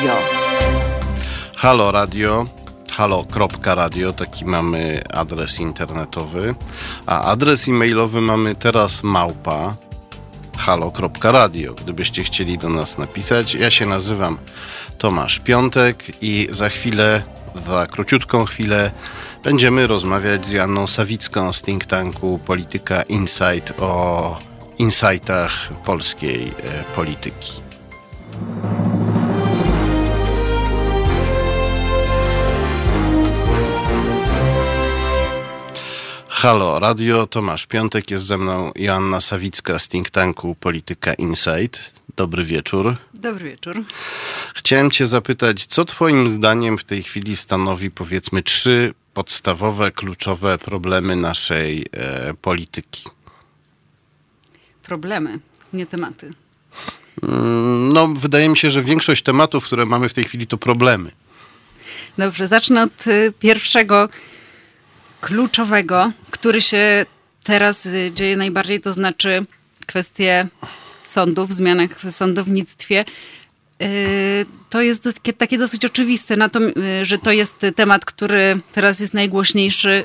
Radio. Halo Radio, halo.radio, taki mamy adres internetowy, a adres e-mailowy mamy teraz małpa halo.radio, gdybyście chcieli do nas napisać. Ja się nazywam Tomasz Piątek i za chwilę, za króciutką chwilę będziemy rozmawiać z Joanną Sawicką z think tanku Polityka Insight o insightach polskiej e, polityki. Halo Radio, Tomasz Piątek, jest ze mną Joanna Sawicka z think tanku Polityka Insight. Dobry wieczór. Dobry wieczór. Chciałem cię zapytać, co twoim zdaniem w tej chwili stanowi powiedzmy trzy podstawowe, kluczowe problemy naszej e, polityki? Problemy, nie tematy. Mm, no, wydaje mi się, że większość tematów, które mamy w tej chwili, to problemy. Dobrze, zacznę od y, pierwszego kluczowego, który się teraz y, dzieje najbardziej, to znaczy kwestie sądów, zmianach w sądownictwie. Y, to jest takie dosyć oczywiste, że to jest temat, który teraz jest najgłośniejszy,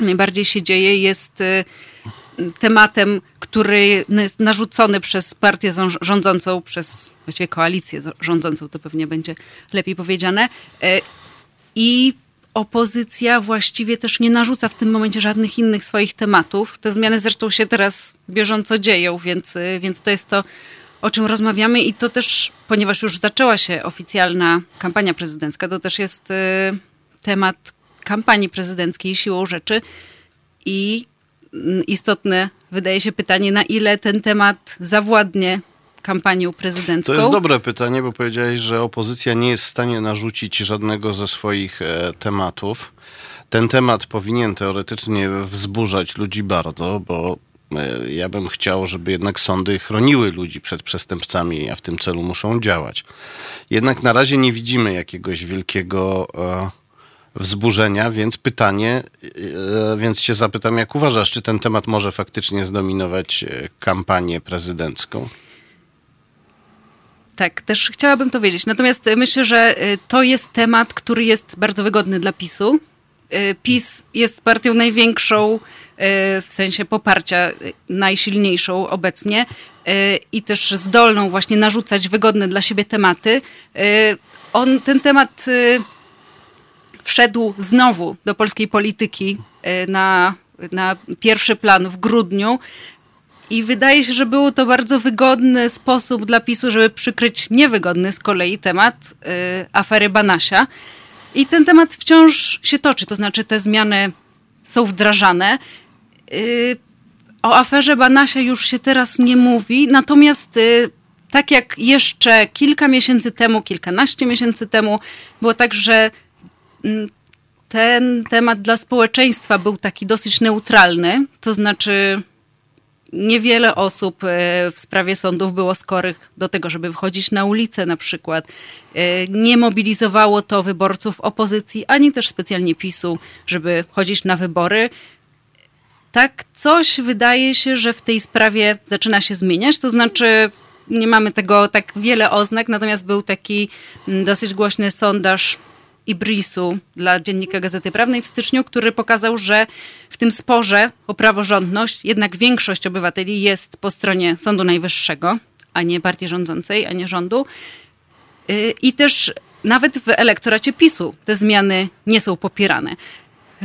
najbardziej się dzieje, jest tematem, który jest narzucony przez partię rządzącą, przez właściwie koalicję rządzącą, to pewnie będzie lepiej powiedziane. I opozycja właściwie też nie narzuca w tym momencie żadnych innych swoich tematów. Te zmiany zresztą się teraz bieżąco dzieją, więc, więc to jest to, o czym rozmawiamy i to też, ponieważ już zaczęła się oficjalna kampania prezydencka, to też jest y, temat kampanii prezydenckiej siłą rzeczy i mm, istotne wydaje się pytanie, na ile ten temat zawładnie kampanią prezydencką? To jest dobre pytanie, bo powiedziałeś, że opozycja nie jest w stanie narzucić żadnego ze swoich e, tematów. Ten temat powinien teoretycznie wzburzać ludzi bardzo, bo e, ja bym chciał, żeby jednak sądy chroniły ludzi przed przestępcami, a w tym celu muszą działać. Jednak na razie nie widzimy jakiegoś wielkiego e, wzburzenia, więc pytanie, e, więc cię zapytam, jak uważasz, czy ten temat może faktycznie zdominować e, kampanię prezydencką? Tak, też chciałabym to wiedzieć. Natomiast myślę, że y, to jest temat, który jest bardzo wygodny dla PiSu. Y, PiS jest partią największą y, w sensie poparcia, najsilniejszą obecnie i też zdolną właśnie narzucać wygodne dla siebie tematy. On, ten temat wszedł znowu do polskiej polityki na, na pierwszy plan w grudniu i wydaje się, że był to bardzo wygodny sposób dla PiSu, żeby przykryć niewygodny z kolei temat y, afery Banasia. I ten temat wciąż się toczy, to znaczy te zmiany są wdrażane. Y, o aferze Banasia już się teraz nie mówi, natomiast y, tak jak jeszcze kilka miesięcy temu, kilkanaście miesięcy temu, było tak, że mm, ten temat dla społeczeństwa był taki dosyć neutralny, to znaczy niewiele osób e, w sprawie sądów było skorych do tego, żeby wychodzić na ulicę na przykład. E, nie mobilizowało to wyborców opozycji, ani też specjalnie PiSu, żeby chodzić na wybory. Tak coś wydaje się, że w tej sprawie zaczyna się zmieniać, to znaczy nie mamy tego tak wiele oznak, natomiast był taki mm, dosyć głośny sondaż Ibrisu dla Dziennika Gazety Prawnej w styczniu, który pokazał, że w tym sporze o praworządność jednak większość obywateli jest po stronie Sądu Najwyższego, a nie partii rządzącej, a nie rządu. Y, I też nawet w elektoracie PiSu te zmiany nie są popierane.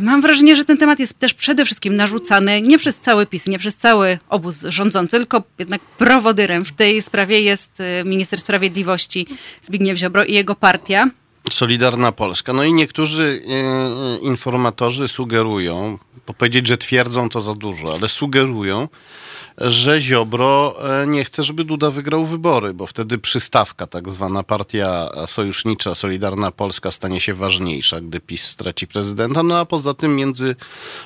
Mam wrażenie, że ten temat jest też przede wszystkim narzucany nie przez cały PiS, nie przez cały obóz rządzący, tylko jednak prowodyrem w tej sprawie jest y, minister sprawiedliwości Zbigniew Ziobro i jego partia. Solidarna Polska. No i niektórzy e, e, informatorzy sugerują, bo powiedzieć, że twierdzą to za dużo, ale sugerują, że Ziobro e, nie chce, żeby Duda wygrał wybory, bo wtedy przystawka, tak zwana partia sojusznicza, Solidarna Polska stanie się ważniejsza, gdy PiS straci prezydenta. No a poza tym między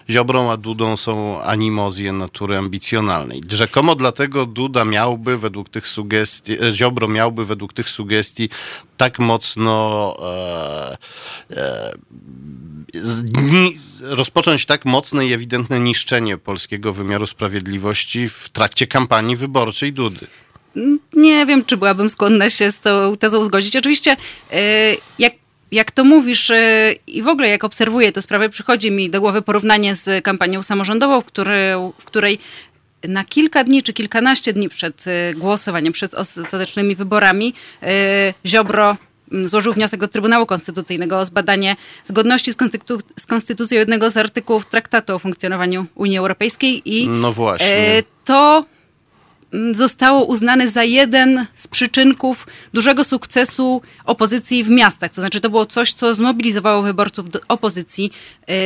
Ziobrą a Dudą są animozje natury ambicjonalnej. Rzekomo dlatego Duda miałby według tych sugestii, e, Ziobro miałby według tych sugestii tak mocno e, e, rozpocząć tak mocne i ewidentne niszczenie polskiego wymiaru sprawiedliwości w trakcie kampanii wyborczej Dudy. Nie wiem, czy byłabym skłonna się z tą tezą zgodzić. Oczywiście, jak jak to mówisz i w ogóle jak obserwuję tę sprawę, przychodzi mi do głowy porównanie z kampanią samorządową, w, który, w której na kilka dni czy kilkanaście dni przed głosowaniem, przed ostatecznymi wyborami, Ziobro złożył wniosek do Trybunału Konstytucyjnego o zbadanie zgodności z, konstytu- z konstytucją jednego z artykułów Traktatu o funkcjonowaniu Unii Europejskiej i no właśnie. to zostało uznane za jeden z przyczynków dużego sukcesu opozycji w miastach. To znaczy, to było coś, co zmobilizowało wyborców do opozycji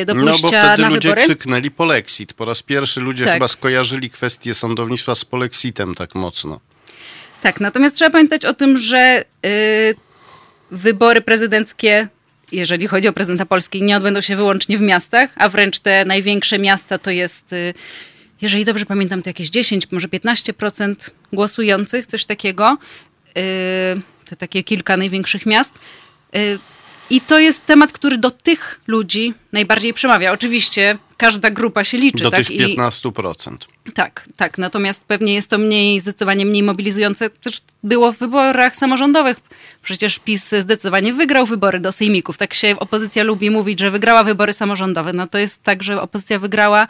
do pójścia no, bo wtedy na ludzie wybory. krzyknęli polexit. Po raz pierwszy ludzie tak. chyba skojarzyli kwestię sądownictwa z polexitem tak mocno. Tak, natomiast trzeba pamiętać o tym, że yy, wybory prezydenckie jeżeli chodzi o prezydenta Polski, nie odbędą się wyłącznie w miastach, a wręcz te największe miasta to jest jeżeli dobrze pamiętam, to jakieś 10, może 15% głosujących, coś takiego. Yy, to takie kilka największych miast. I to jest temat, który do tych ludzi najbardziej przemawia. Oczywiście każda grupa się liczy. Do tak? tych 15%. I, tak, tak. Natomiast pewnie jest to mniej, zdecydowanie mniej mobilizujące. Też było w wyborach samorządowych. Przecież PiS zdecydowanie wygrał wybory do sejmików. Tak się opozycja lubi mówić, że wygrała wybory samorządowe. No to jest tak, że opozycja wygrała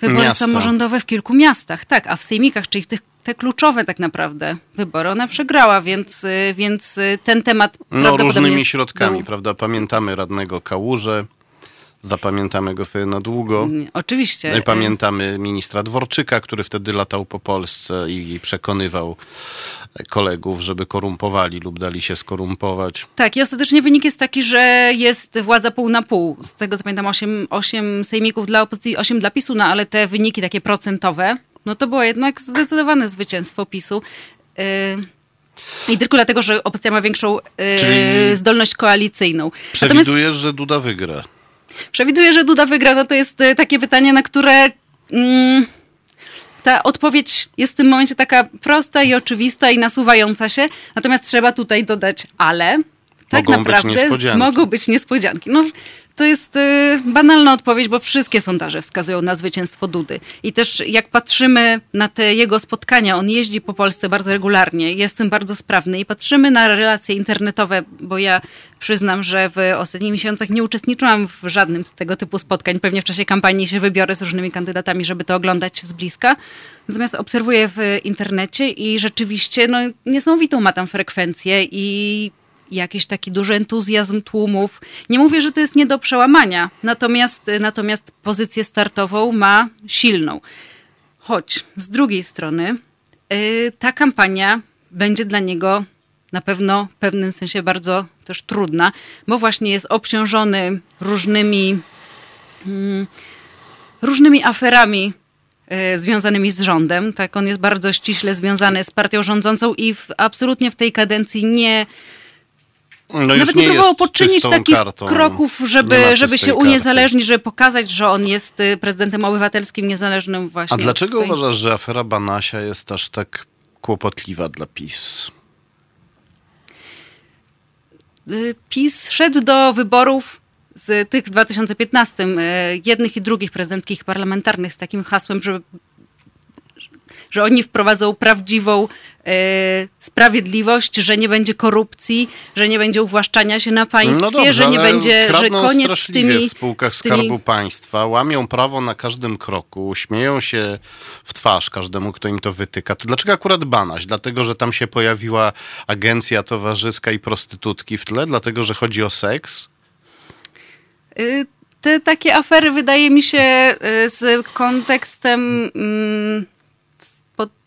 wybory Miasta. samorządowe w kilku miastach, tak, a w sejmikach, czyli tych te kluczowe tak naprawdę wybory ona przegrała, więc, y, więc y, ten temat No różnymi środkami, był... prawda? Pamiętamy radnego Kałuże, zapamiętamy go sobie na długo. Oczywiście. No pamiętamy ministra Dworczyka, który wtedy latał po Polsce i przekonywał kolegów, żeby korumpowali lub dali się skorumpować. Tak, i ostatecznie wynik jest taki, że jest władza pół na pół. Z tego co pamiętam, 8, 8 sejmików dla opozycji, 8 dla PiSu, no ale te wyniki takie procentowe, no to było jednak zdecydowane zwycięstwo PiSu. Yy, I tylko dlatego, że opozycja ma większą yy, zdolność koalicyjną. Przewidujesz, Natomiast, że Duda wygra? Przewiduję, że Duda wygra. No to jest y, takie pytanie, na które... Mm, ta odpowiedź jest w tym momencie taka prosta i oczywista i nasuwająca się. Natomiast trzeba tutaj dodać ale. Tak mogą naprawdę być mogą być niespodzianki. No, to jest y, banalna odpowiedź, bo wszystkie sondaże wskazują na zwycięstwo Dudy. I też jak patrzymy na te jego spotkania, on jeździ po Polsce bardzo regularnie, jest tym bardzo sprawny i patrzymy na relacje internetowe, bo ja przyznam, że w ostatnich miesiącach nie uczestniczyłam w żadnym z tego typu spotkań. Pewnie w czasie kampanii się wybiorę z różnymi kandydatami, żeby to oglądać z bliska. Natomiast obserwuję w internecie i rzeczywiście no, niesamowitą ma tam frekwencję i jakiś taki duży entuzjazm tłumów. Nie mówię, że to jest nie do przełamania, natomiast, natomiast pozycję startową ma silną. Choć z drugiej strony yy, ta kampania będzie dla niego na pewno w pewnym sensie bardzo też trudna, bo właśnie jest obciążony różnymi, yy, różnymi aferami yy, związanymi z rządem. Tak, on jest bardzo ściśle związany z partią rządzącą i w, absolutnie w tej kadencji nie no Nawet nie, próbował poczynić takich kartą. kroków, żeby, żeby się uniezależnić, żeby pokazać, że on jest y, prezydentem obywatelskim, niezależnym właśnie. A dlaczego swojej... uważasz, że afera Banasia jest aż tak kłopotliwa dla PiS? Y, PiS szedł do wyborów z tych w 2015, y, jednych i drugich prezydenckich parlamentarnych z takim hasłem, żeby że oni wprowadzą prawdziwą sprawiedliwość, że nie będzie korupcji, że nie będzie uwłaszczania się na państwie, no dobrze, że nie będzie, że koniec z tymi... w spółkach z tymi... Skarbu Państwa, łamią prawo na każdym kroku, śmieją się w twarz każdemu, kto im to wytyka. To dlaczego akurat Banaś? Dlatego, że tam się pojawiła agencja towarzyska i prostytutki w tle? Dlatego, że chodzi o seks? Y, te takie afery wydaje mi się y, z kontekstem mm,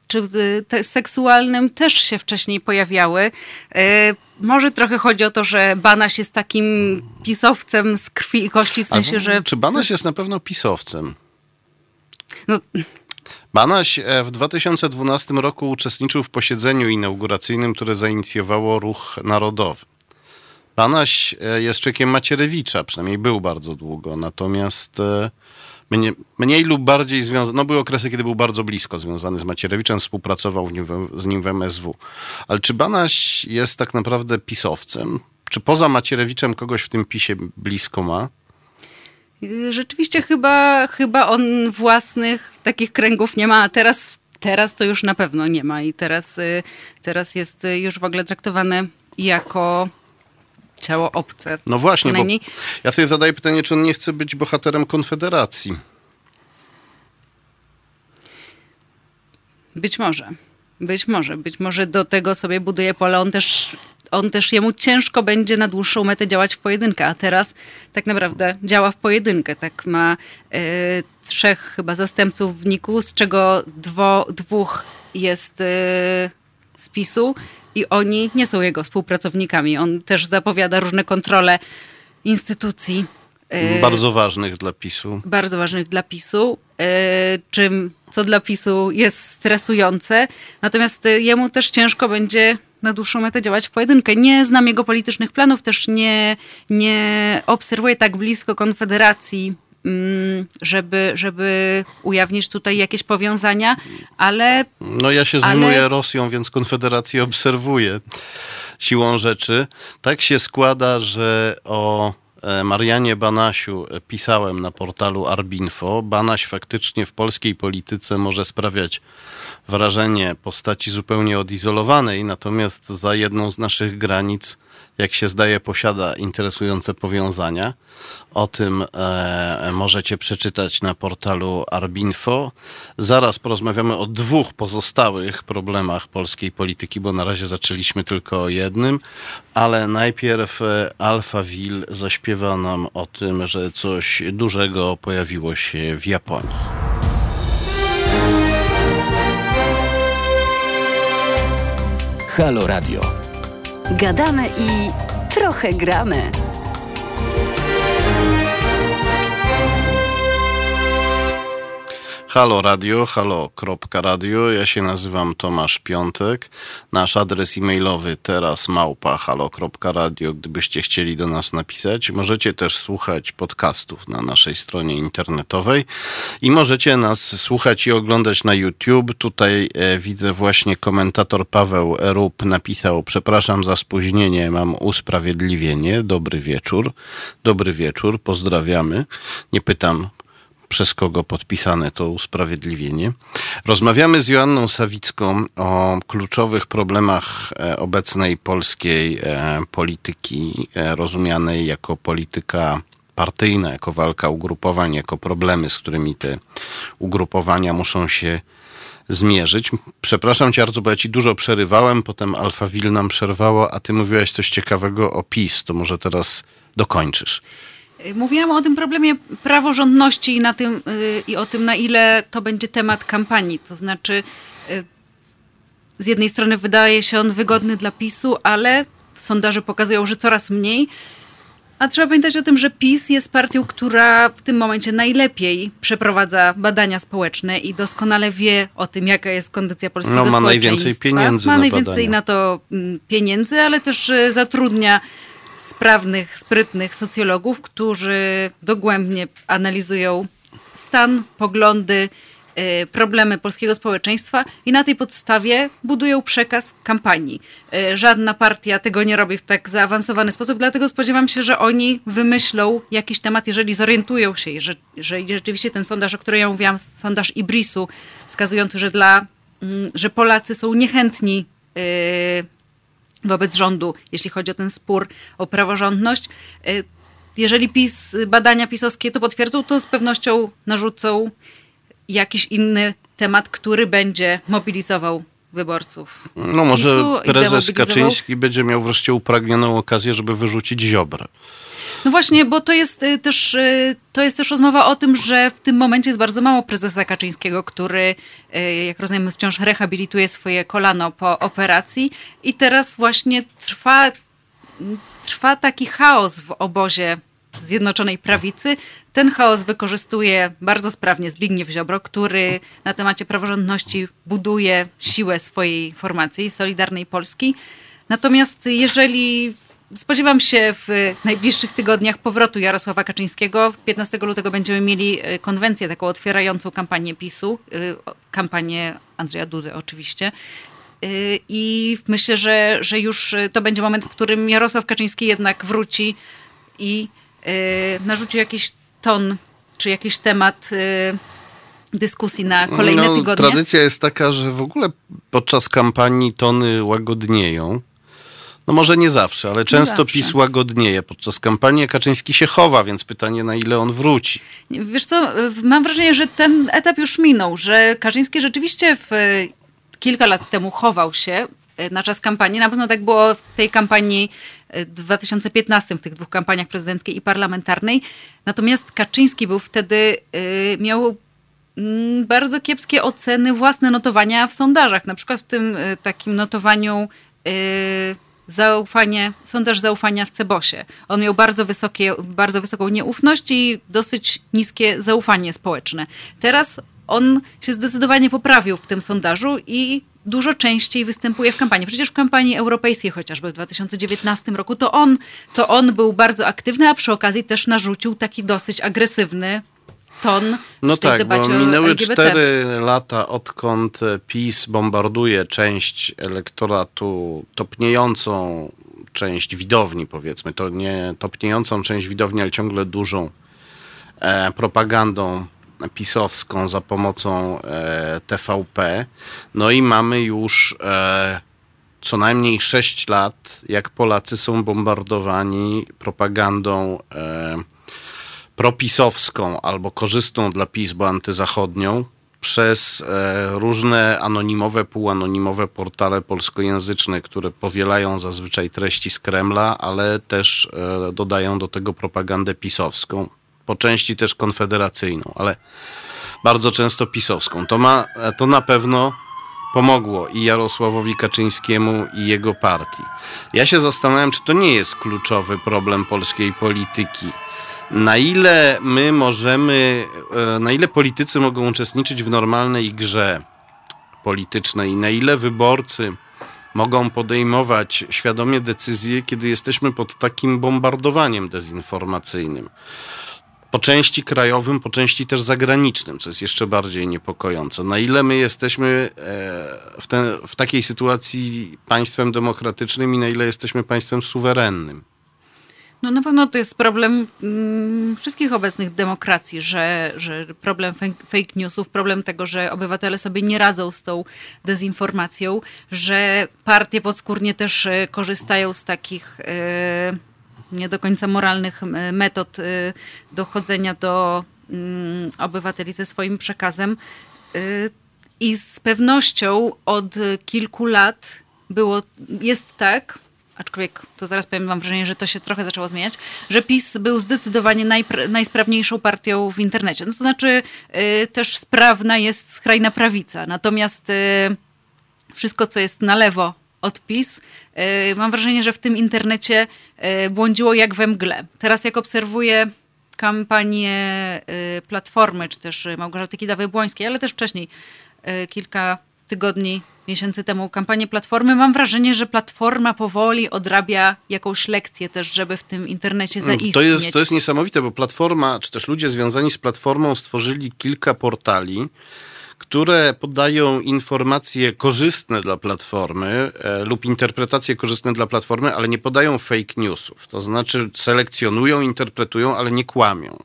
czy seksualnym też się wcześniej pojawiały. E, może trochę chodzi o to, że Banaś jest takim pisowcem z krwi i kości, w sensie, że... Czy Banaś jest na pewno pisowcem? No... Banaś e, w 2012 roku uczestniczył w posiedzeniu inauguracyjnym, które zainicjowało Ruch Narodowy. Banaś e, jest człowiekiem Macierewicza, przynajmniej był bardzo długo, natomiast mniej, mniej lub bardziej związany, no były okresy, kiedy był bardzo blisko związany z Macierewiczem, współpracował nim, z nim w MSW. Ale czy Banaś jest tak naprawdę pisowcem? Czy poza Macierewiczem kogoś w tym pisie blisko ma? Rzeczywiście chyba, chyba on własnych takich kręgów nie ma. A teraz teraz to już na pewno nie ma i teraz, teraz jest już w ogóle traktowane jako ciało obce. No właśnie, bo ja sobie zadaję pytanie, czy on nie chce być bohaterem Konfederacji. Być może. Być może. Być może do tego sobie buduje pole. On też, on też jemu ciężko będzie na dłuższą metę działać w pojedynkę, a teraz tak naprawdę działa w pojedynkę. Tak ma e, trzech chyba zastępców w NIK-u, z czego dwo, dwóch jest e, z PiSu i oni nie są jego współpracownikami. On też zapowiada różne kontrole instytucji. E, bardzo ważnych dla PiSu. Bardzo ważnych dla PiSu, e, czym, co dla PiSu jest stresujące. Natomiast e, jemu też ciężko będzie na dłuższą metę działać w pojedynkę. Nie znam jego politycznych planów, też nie, nie obserwuję tak blisko Konfederacji żeby, żeby ujawnić tutaj jakieś powiązania, ale... No ja się zajmuję ale... Rosją, więc Konfederację obserwuję siłą rzeczy. Tak się składa, że o e, Marianie Banasiu pisałem na portalu Arbinfo. Banaś faktycznie w polskiej polityce może sprawiać wrażenie postaci zupełnie odizolowanej, natomiast za jedną z naszych granic jak się zdaje, posiada interesujące powiązania. O tym e, możecie przeczytać na portalu Arbinfo. Zaraz porozmawiamy o dwóch pozostałych problemach polskiej polityki, bo na razie zaczęliśmy tylko o jednym, ale najpierw e, Alphaville zaśpiewa nam o tym, że coś dużego pojawiło się w Japonii. Halo Radio. Gadamy i trochę gramy. Halo Radio, halo.radio. Ja się nazywam Tomasz Piątek. Nasz adres e-mailowy teraz małpa halo.radio, gdybyście chcieli do nas napisać. Możecie też słuchać podcastów na naszej stronie internetowej i możecie nas słuchać i oglądać na YouTube. Tutaj e, widzę właśnie komentator Paweł Rup napisał: Przepraszam za spóźnienie, mam usprawiedliwienie. Dobry wieczór. Dobry wieczór, pozdrawiamy. Nie pytam przez kogo podpisane to usprawiedliwienie. Rozmawiamy z Joanną Sawicką o kluczowych problemach e, obecnej polskiej e, polityki, e, rozumianej jako polityka partyjna, jako walka ugrupowań, jako problemy, z którymi te ugrupowania muszą się zmierzyć. Przepraszam cię bardzo, bo ja ci dużo przerywałem, potem Alphaville nam przerwało, a ty mówiłaś coś ciekawego o PiS, to może teraz dokończysz. Mówiłam o tym problemie praworządności i, na tym, y, i o tym, na ile to będzie temat kampanii. To znaczy, y, z jednej strony wydaje się on wygodny dla PiSu, ale sondaże pokazują, że coraz mniej. A trzeba pamiętać o tym, że PiS jest partią, która w tym momencie najlepiej przeprowadza badania społeczne i doskonale wie o tym, jaka jest kondycja polskiego no, ma najwięcej pieniędzy Ma na najwięcej badania. na to mm, pieniędzy, ale też y, zatrudnia sprawnych, sprytnych socjologów, którzy dogłębnie analizują stan, poglądy, y, problemy polskiego społeczeństwa i na tej podstawie budują przekaz kampanii. Y, żadna partia tego nie robi w tak zaawansowany sposób, dlatego spodziewam się, że oni wymyślą jakiś temat, jeżeli zorientują się, że, że rzeczywiście ten sondaż, o którym ja mówiłam, sondaż Ibrisu, wskazujący, że dla, mm, że Polacy są niechętni yy, wobec rządu, jeśli chodzi o ten spór o praworządność. E, jeżeli PiS, badania pisowskie to potwierdzą, to z pewnością narzucą jakiś inny temat, który będzie mobilizował wyborców. No może prezes Kaczyński będzie miał wreszcie upragnioną okazję, żeby wyrzucić Ziobrę. No właśnie, bo to jest y, też, y, to jest też rozmowa o tym, że w tym momencie jest bardzo mało prezesa Kaczyńskiego, który, y, jak rozumiem, wciąż rehabilituje swoje kolano po operacji i teraz właśnie trwa, trwa taki chaos w obozie Zjednoczonej Prawicy. Ten chaos wykorzystuje bardzo sprawnie Zbigniew Ziobro, który na temacie praworządności buduje siłę swojej formacji, Solidarnej Polski. Natomiast jeżeli Spodziewam się w najbliższych tygodniach powrotu Jarosława Kaczyńskiego. 15 lutego będziemy mieli e, konwencję taką otwierającą kampanię PiSu, e, kampanię Andrzeja Dudy oczywiście. E, I myślę, że, że już to będzie moment, w którym Jarosław Kaczyński jednak wróci i narzuci jakiś ton, czy jakiś temat dyskusji na kolejne no, tygodnie. Tradycja jest taka, że w ogóle podczas kampanii tony łagodnieją. No może nie zawsze, ale często zawsze. PiS łagodnieje. Podczas kampanii Kaczyński się chowa, więc pytanie na ile on wróci. Wiesz co, mam wrażenie, że ten etap już minął, że Kaczyński rzeczywiście w, kilka lat temu chował się e, na czas kampanii. Na pewno tak było w tej kampanii e, 2015, w tych dwóch kampaniach prezydenckiej i parlamentarnej. Natomiast Kaczyński był wtedy, e, miał mm, bardzo kiepskie oceny, własne notowania w sondażach. Na przykład w tym e, takim notowaniu e, zaufanie, sondaż zaufania w Cebosie. On miał bardzo, wysokie, bardzo wysoką nieufność i dosyć niskie zaufanie społeczne. Teraz on się zdecydowanie poprawił w tym sondażu i dużo częściej występuje w kampanii. Przecież w kampanii europejskiej chociażby w 2019 roku to on, to on był bardzo aktywny, a przy okazji też narzucił taki dosyć agresywny ton No tak, bo minęły cztery lata, odkąd PiS bombarduje część elektoratu, topniejącą część widowni, powiedzmy, to nie topniejącą część widowni, ale ciągle dużą e, propagandą pisowską za pomocą e, TVP. No i mamy już e, co najmniej sześć lat, jak Polacy są bombardowani propagandą e, propisowską albo korzystną dla PiS, bo antyzachodnią, przez e, różne anonimowe, półanonimowe portale polskojęzyczne, które powielają zazwyczaj treści z Kremla, ale też e, dodają do tego propagandę pisowską, po części też konfederacyjną, ale bardzo często pisowską. To, ma, to na pewno pomogło i Jarosławowi Kaczyńskiemu, i jego partii. Ja się zastanawiam, czy to nie jest kluczowy problem polskiej polityki. Na ile my możemy, e, na ile politycy mogą uczestniczyć w normalnej grze politycznej, na ile wyborcy mogą podejmować świadomie decyzje, kiedy jesteśmy pod takim bombardowaniem dezinformacyjnym. Po części krajowym, po części też zagranicznym, co jest jeszcze bardziej niepokojące. Na ile my jesteśmy e, w, w takiej sytuacji państwem demokratycznym i na ile jesteśmy państwem suwerennym. No na pewno to jest problem mm, wszystkich obecnych demokracji, że, że problem fake, newsów, problem tego, że obywatele sobie nie radzą z tą dezinformacją, że partie podskórnie też e, korzystają z takich e, nie do końca moralnych metod e, dochodzenia do mm, obywateli ze swoim przekazem. I z pewnością od kilku lat było, jest tak, aczkolwiek to zaraz powiem, mam wrażenie, że to się trochę zaczęło zmieniać, że PiS był zdecydowanie najsprawniejszą partią w internecie. No to znaczy y, też sprawna jest skrajna prawica, natomiast y, wszystko, co jest na lewo od PiS, y, mam wrażenie, że w tym internecie y, błądziło jak we mgle. Teraz jak obserwuję kampanię y, Platformy, czy też Małgorzaty Kidawy-Błońskiej, ale też wcześniej, y, kilka tygodni, miesięcy temu kampanię Platformy, mam wrażenie, że Platforma powoli odrabia jakąś lekcję też, żeby w tym internecie zaistnieć. To jest, to jest niesamowite, bo Platforma, czy też ludzie związani z Platformą stworzyli kilka portali, które podają informacje korzystne dla Platformy e, lub interpretacje korzystne dla Platformy, ale nie podają fake newsów. To znaczy selekcjonują, interpretują, ale nie kłamią.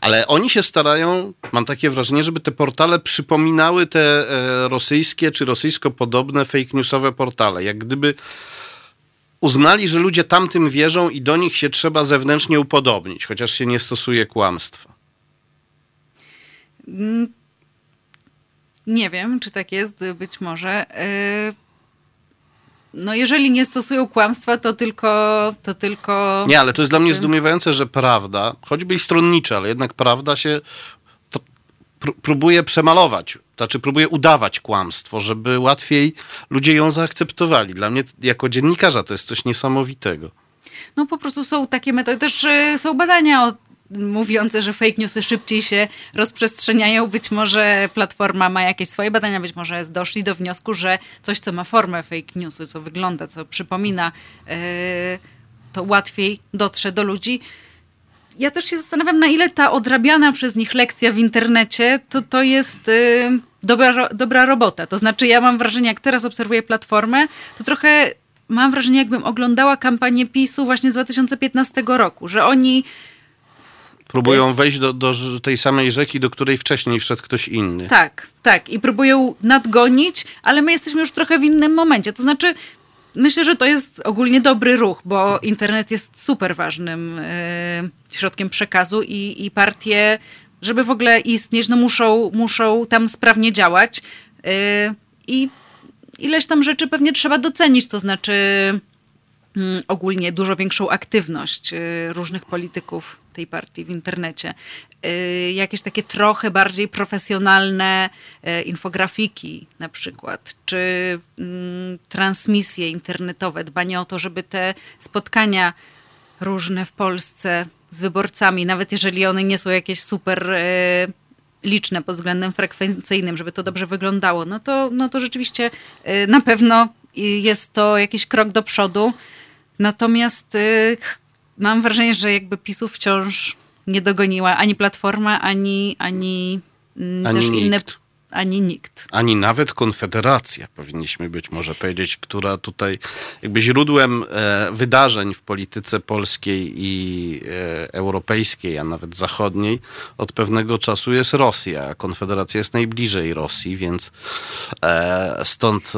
Ale oni się starają, mam takie wrażenie, żeby te portale przypominały te e, rosyjskie czy rosyjsko podobne fake newsowe portale. Jak gdyby uznali, że ludzie tamtym wierzą i do nich się trzeba zewnętrznie upodobnić, chociaż się nie stosuje kłamstwa. Nie wiem, czy tak jest, być może. Yy, No jeżeli nie stosują kłamstwa, to tylko... To tylko Nie, ale to jest dla mnie zdumiewające, że prawda, choćby i stronnicza, ale jednak prawda się próbuje przemalować, znaczy próbuje udawać kłamstwo, żeby łatwiej ludzie ją zaakceptowali. Dla mnie jako dziennikarza to jest coś niesamowitego. No po prostu są takie metody. Też y, są badania o, mówiące, że fake newsy szybciej się rozprzestrzeniają. Być może Platforma ma jakieś swoje badania, być może doszli do wniosku, że coś, co ma formę fake newsu, co wygląda, co przypomina, y, to łatwiej dotrze do ludzi. Ja też się zastanawiam, na ile ta odrabiana przez nich lekcja w internecie, to, to jest y, dobra, dobra robota. To znaczy, ja mam wrażenie, jak teraz obserwuję platformę, to trochę mam wrażenie, jakbym oglądała kampanię PiSu właśnie z 2015 roku, że oni Próbują wejść do, do tej samej rzeki, do której wcześniej wszedł ktoś inny. Tak, tak. I próbują nadgonić, ale my jesteśmy już trochę w innym momencie. To znaczy, myślę, że to jest ogólnie dobry ruch, bo internet jest super ważnym y, środkiem przekazu i, i partie, żeby w ogóle istnieć, no muszą, muszą tam sprawnie działać. Y, I ileś tam rzeczy pewnie trzeba docenić, to znaczy mm, ogólnie dużo większą aktywność y, różnych polityków tej partii w internecie. Y, jakieś takie trochę bardziej profesjonalne y, infografiki na przykład, czy mm, transmisje internetowe, dbanie o to, żeby te spotkania różne w Polsce z wyborcami, nawet jeżeli one nie są jakieś super liczne pod względem frekwencyjnym, żeby to dobrze wyglądało, no to, no to rzeczywiście y, na pewno jest to jakiś krok do przodu. Natomiast y, mam wrażenie, że jakby PiSów wciąż nie dogoniła ani Platforma, ani, ani, mm, ani też nikt. inne ani nikt. Ani nawet Konfederacja, powinniśmy być może powiedzieć, która tutaj jakby źródłem e, wydarzeń w polityce polskiej i e, europejskiej, a nawet zachodniej od pewnego czasu jest Rosja. A Konfederacja jest najbliżej Rosji, więc e, stąd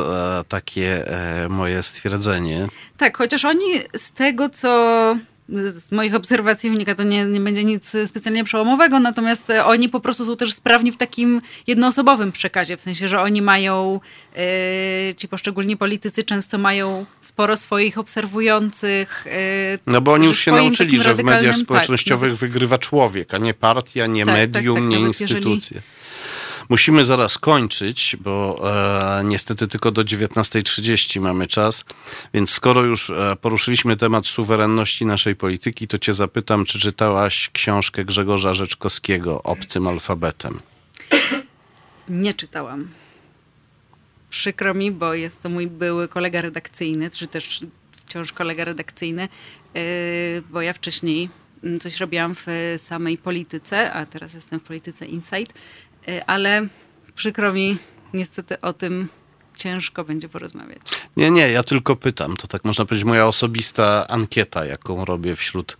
takie moje stwierdzenie. Tak, chociaż oni z tego, co z moich obserwacji wynika, to nie, nie będzie nic specjalnie przełomowego, natomiast e, oni po prostu są też sprawni w takim jednoosobowym przekazie, w sensie, że oni mają, yy, ci poszczególni politycy często mają sporo swoich obserwujących. Yy, no bo oni już się nauczyli, że w mediach tak, społecznościowych tak, wygrywa człowiek, a nie partia, nie tak, tak medium, tak, nie instytucje. Jeżeli Musimy zaraz kończyć, bo e, niestety tylko do 19.30 mamy czas, więc skoro już e, poruszyliśmy temat suwerenności naszej polityki, to cię zapytam, czy czytałaś książkę Grzegorza Rzeczkowskiego Obcym alfabetem? Nie czytałam. Przykro mi, bo jest to mój były kolega redakcyjny, czy też wciąż kolega redakcyjny, yy, bo ja wcześniej coś robiłam w samej polityce, a teraz jestem w polityce Insight ale przykro mi, niestety o tym ciężko będzie porozmawiać. Nie, nie, ja tylko pytam. To tak można powiedzieć moja osobista ankieta, jaką robię wśród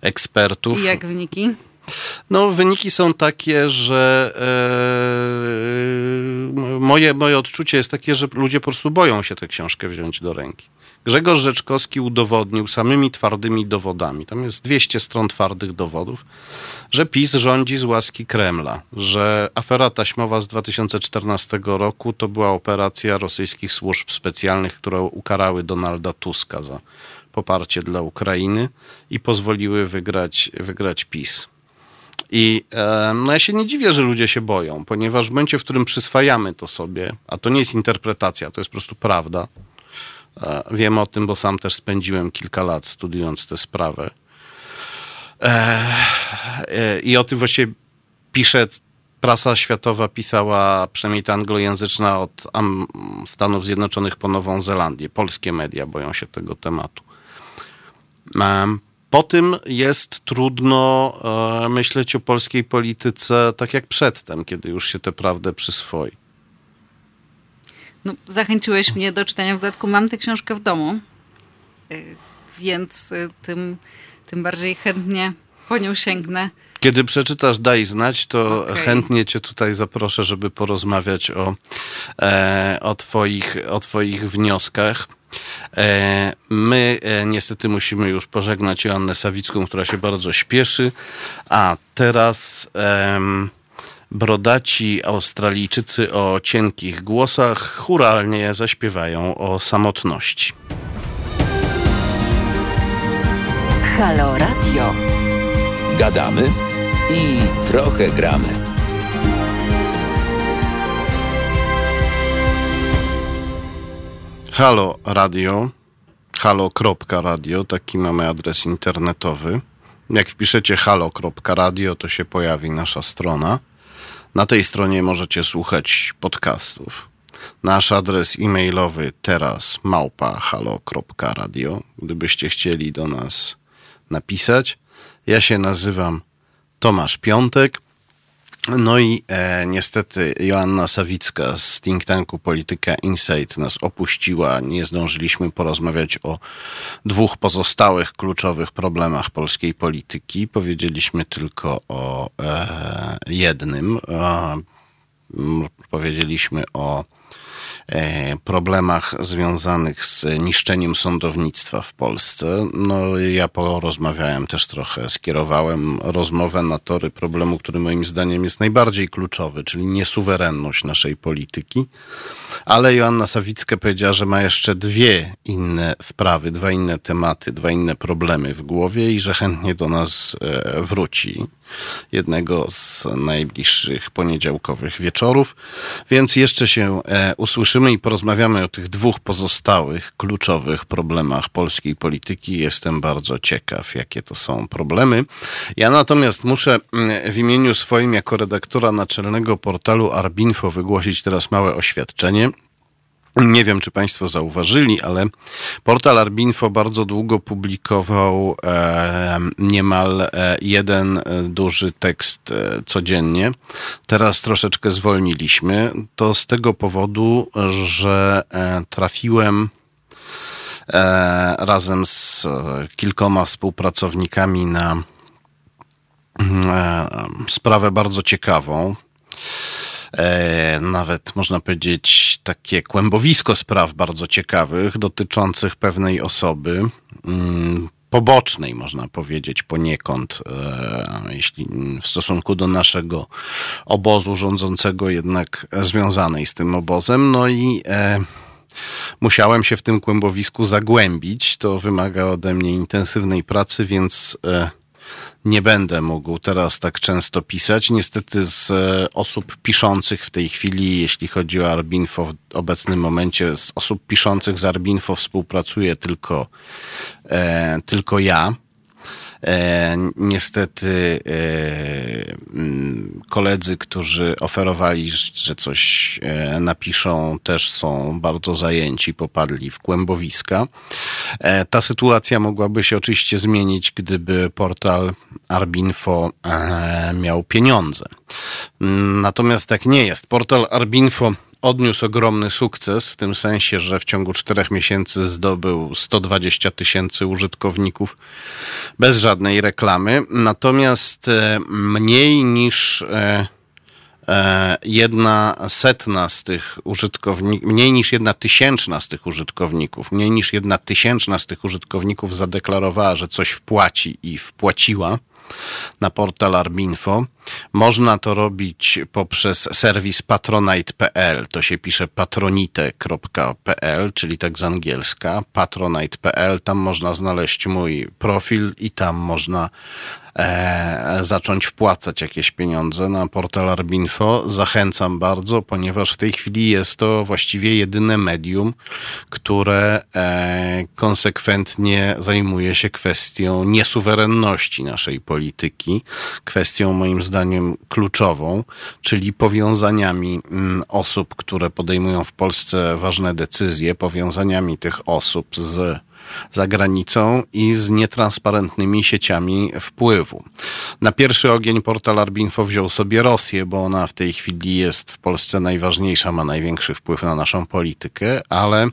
ekspertów. I jak wyniki? No, wyniki są takie, że e, moje, moje odczucie jest takie, że ludzie po prostu boją się tę książkę wziąć do ręki. Grzegorz Rzeczkowski udowodnił samymi twardymi dowodami, tam jest 200 stron twardych dowodów, że PiS rządzi z łaski Kremla, że afera taśmowa z 2014 roku to była operacja rosyjskich służb specjalnych, które ukarały Donalda Tuska za poparcie dla Ukrainy i pozwoliły wygrać, wygrać PiS. I no ja się nie dziwię, że ludzie się boją, ponieważ w momencie, w którym przyswajamy to sobie, a to nie jest interpretacja, to jest po prostu prawda, e, wiem o tym, bo sam też spędziłem kilka lat studiując tę sprawę, e, I o tym właśnie pisze prasa światowa, pisała przynajmniej ta anglojęzyczna od Stanów Zjednoczonych po Nową Zelandię. Polskie media boją się tego tematu. Po tym jest trudno e, myśleć o polskiej polityce tak jak przedtem, kiedy już się tę prawdę przyswoi. No, zachęciłeś mnie do czytania. W dodatku mam tę książkę w domu, więc tym tym bardziej chętnie po nią sięgnę. Kiedy przeczytasz Daj znać, to okay. chętnie cię tutaj zaproszę, żeby porozmawiać o, e, o, twoich, o twoich wnioskach. E, my e, niestety musimy już pożegnać Joannę Sawicką, która się bardzo śpieszy, a teraz brodaci Australijczycy o cienkich głosach churalnie zaśpiewają o samotności. Halo Radio. Gadamy i trochę gramy. Halo Radio. Halo.radio, taki mamy adres internetowy. Jak wpiszecie halo.radio, to się pojawi nasza strona. Na tej stronie możecie słuchać podcastów. Nasz adres e-mailowy teraz małpa halo.radio. Gdybyście chcieli do nas napisać. Ja się nazywam Tomasz Piątek No i e, niestety Joanna Sawicka z think tanku Polityka Insight nas opuściła. Nie zdążyliśmy porozmawiać o dwóch pozostałych kluczowych problemach polskiej polityki. Powiedzieliśmy tylko o e, jednym. E, powiedzieliśmy o problemach związanych z niszczeniem sądownictwa w Polsce. No, ja porozmawiałem też trochę, skierowałem rozmowę na tory problemu, który moim zdaniem jest najbardziej kluczowy, czyli niesuwerenność naszej polityki. Ale Joanna Sawicka powiedziała, że ma jeszcze dwie inne sprawy, dwa inne tematy, dwa inne problemy w głowie i że chętnie do nas e, wróci jednego z najbliższych poniedziałkowych wieczorów. Więc jeszcze się e, usłyszymy i porozmawiamy o tych dwóch pozostałych kluczowych problemach polskiej polityki. Jestem bardzo ciekaw, jakie to są problemy. Ja natomiast muszę mm, w imieniu swoim, jako redaktora naczelnego portalu Arbinfo, wygłosić teraz małe oświadczenie. Nie wiem, czy Państwo zauważyli, ale portal Arbinfo bardzo długo publikował e, niemal e, jeden e, duży tekst e, codziennie. Teraz troszeczkę zwolniliśmy. To z tego powodu, że e, trafiłem e, razem z kilkoma współpracownikami na sprawę bardzo ciekawą e, nawet można powiedzieć takie kłębowisko spraw bardzo ciekawych dotyczących pewnej osoby. Mm, pobocznej, można powiedzieć, poniekąd, e, jeśli w stosunku do naszego obozu rządzącego, jednak związanej z tym obozem. No i e, musiałem się w tym kłębowisku zagłębić. To wymaga ode mnie intensywnej pracy, więc e, nie będę mógł teraz tak często pisać. Niestety z e, osób piszących w tej chwili, jeśli chodzi o Arbinfo w obecnym momencie, z osób piszących z Arbinfo współpracuję tylko, e, tylko ja. E, niestety e, mm, koledzy, którzy oferowali, że coś e, napiszą, też są bardzo zajęci, popadli w kłębowiska. Ta sytuacja mogłaby się oczywiście zmienić, gdyby portal Arbinfo miał pieniądze. Natomiast tak nie jest. Portal Arbinfo odniósł ogromny sukces, w tym sensie, że w ciągu czterech miesięcy zdobył 120 tysięcy użytkowników bez żadnej reklamy. Natomiast e, mniej niż e, e, jedna setna z tych użytkowników, mniej niż jedna tysięczna z tych użytkowników, mniej niż jedna tysięczna z tych użytkowników zadeklarowała, że coś wpłaci i wpłaciła na portal Arbinfo. Można to robić poprzez serwis patronite.pl. To się pisze patronite.pl, czyli tak z angielska, patronite.pl. Tam można znaleźć mój profil i tam można e, zacząć wpłacać jakieś pieniądze na portal Arbinfo. Zachęcam bardzo, ponieważ w tej chwili jest to właściwie jedyne medium, które e, konsekwentnie zajmuje się kwestią niesuwerenności naszej polityki, kwestią moim zdaniem kluczową, czyli powiązaniami mm, osób, które podejmują w Polsce ważne decyzje, powiązaniami tych osób z za granicą i z nietransparentnymi sieciami wpływu. Na pierwszy ogień portal Arbinfo wziął sobie Rosję, bo ona w tej chwili jest w Polsce najważniejsza, ma największy wpływ na naszą politykę, ale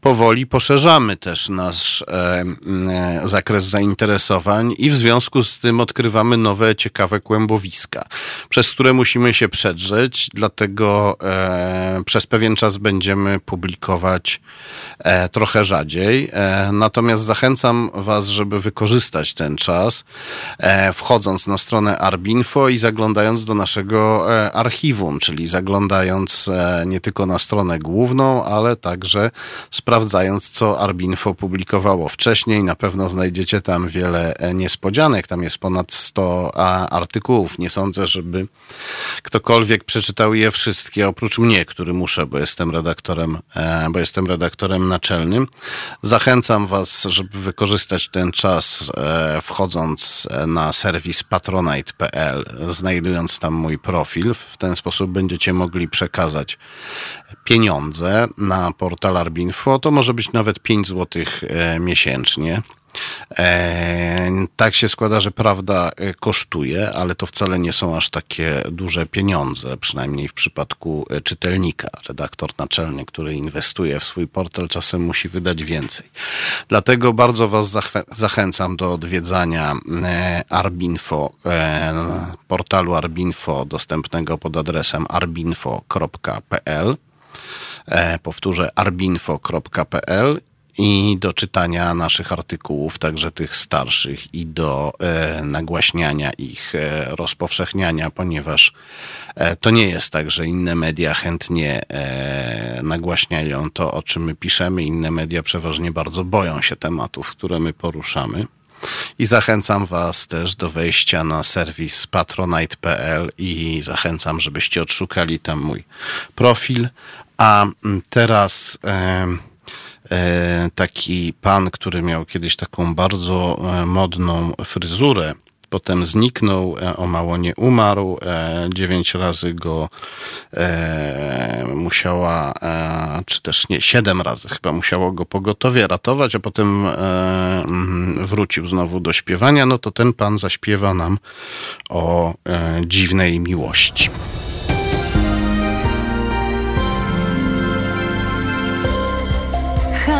powoli poszerzamy też nasz e, e, zakres zainteresowań i w związku z tym odkrywamy nowe, ciekawe kłębowiska, przez które musimy się przedrzeć, dlatego e, przez pewien czas będziemy publikować e, trochę rzadziej. E, Natomiast zachęcam Was, żeby wykorzystać ten czas, e, wchodząc na stronę Arbinfo i zaglądając do naszego e, archiwum, czyli zaglądając e, nie tylko na stronę główną, ale także sprawdzając, co Arbinfo publikowało wcześniej. Na pewno znajdziecie tam wiele niespodzianek. Tam jest ponad 100 artykułów. Nie sądzę, żeby ktokolwiek przeczytał je wszystkie, oprócz mnie, który muszę, bo jestem redaktorem, bo jestem redaktorem naczelnym. Zachęcam Zachęcam Was, żeby wykorzystać ten czas e, wchodząc na serwis patronite.pl, znajdując tam mój profil. W ten sposób będziecie mogli przekazać pieniądze na portal Arbinfo. To może być nawet 5 zł e, miesięcznie. E, tak się składa, że prawda e, kosztuje, ale to wcale nie są aż takie duże pieniądze, przynajmniej w przypadku e, czytelnika. Redaktor naczelny, który inwestuje w swój portal, czasem musi wydać więcej. Dlatego bardzo Was zachęcam do odwiedzania Arbinfo, portalu Arbinfo dostępnego pod adresem arbinfo.pl. Powtórzę arbinfo.pl i do czytania naszych artykułów, także tych starszych, i do e, nagłaśniania ich, e, rozpowszechniania, ponieważ e, to nie jest tak, że inne media chętnie e, nagłaśniają to, o czym my piszemy. Inne media przeważnie bardzo boją się tematów, które my poruszamy. I zachęcam Was też do wejścia na serwis patronite.pl i zachęcam, żebyście odszukali tam mój profil. A mm, teraz. E, taki pan, który miał kiedyś taką bardzo e, modną fryzurę, potem zniknął, e, o mało nie umarł, dziewięć razy go musiała, czy też nie, siedem razy chyba musiało go pogotowie ratować, a potem mm, wrócił znowu do śpiewania, no to ten pan zaśpiewa nam o dziwnej miłości.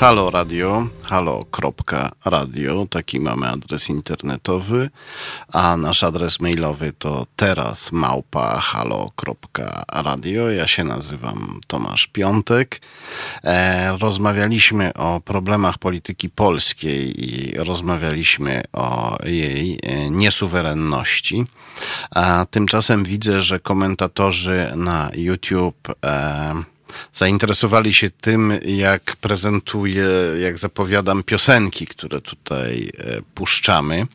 Halo Radio, halo.radio, taki mamy adres internetowy, a nasz adres mailowy to teraz małpa halo.radio. Ja się nazywam Tomasz Piątek. E, rozmawialiśmy o problemach polityki polskiej i rozmawialiśmy o jej e, niesuwerenności. A tymczasem widzę, że komentatorzy na YouTube e, zainteresowali się tym, jak prezentuję, jak zapowiadam piosenki, które tutaj e, puszczamy,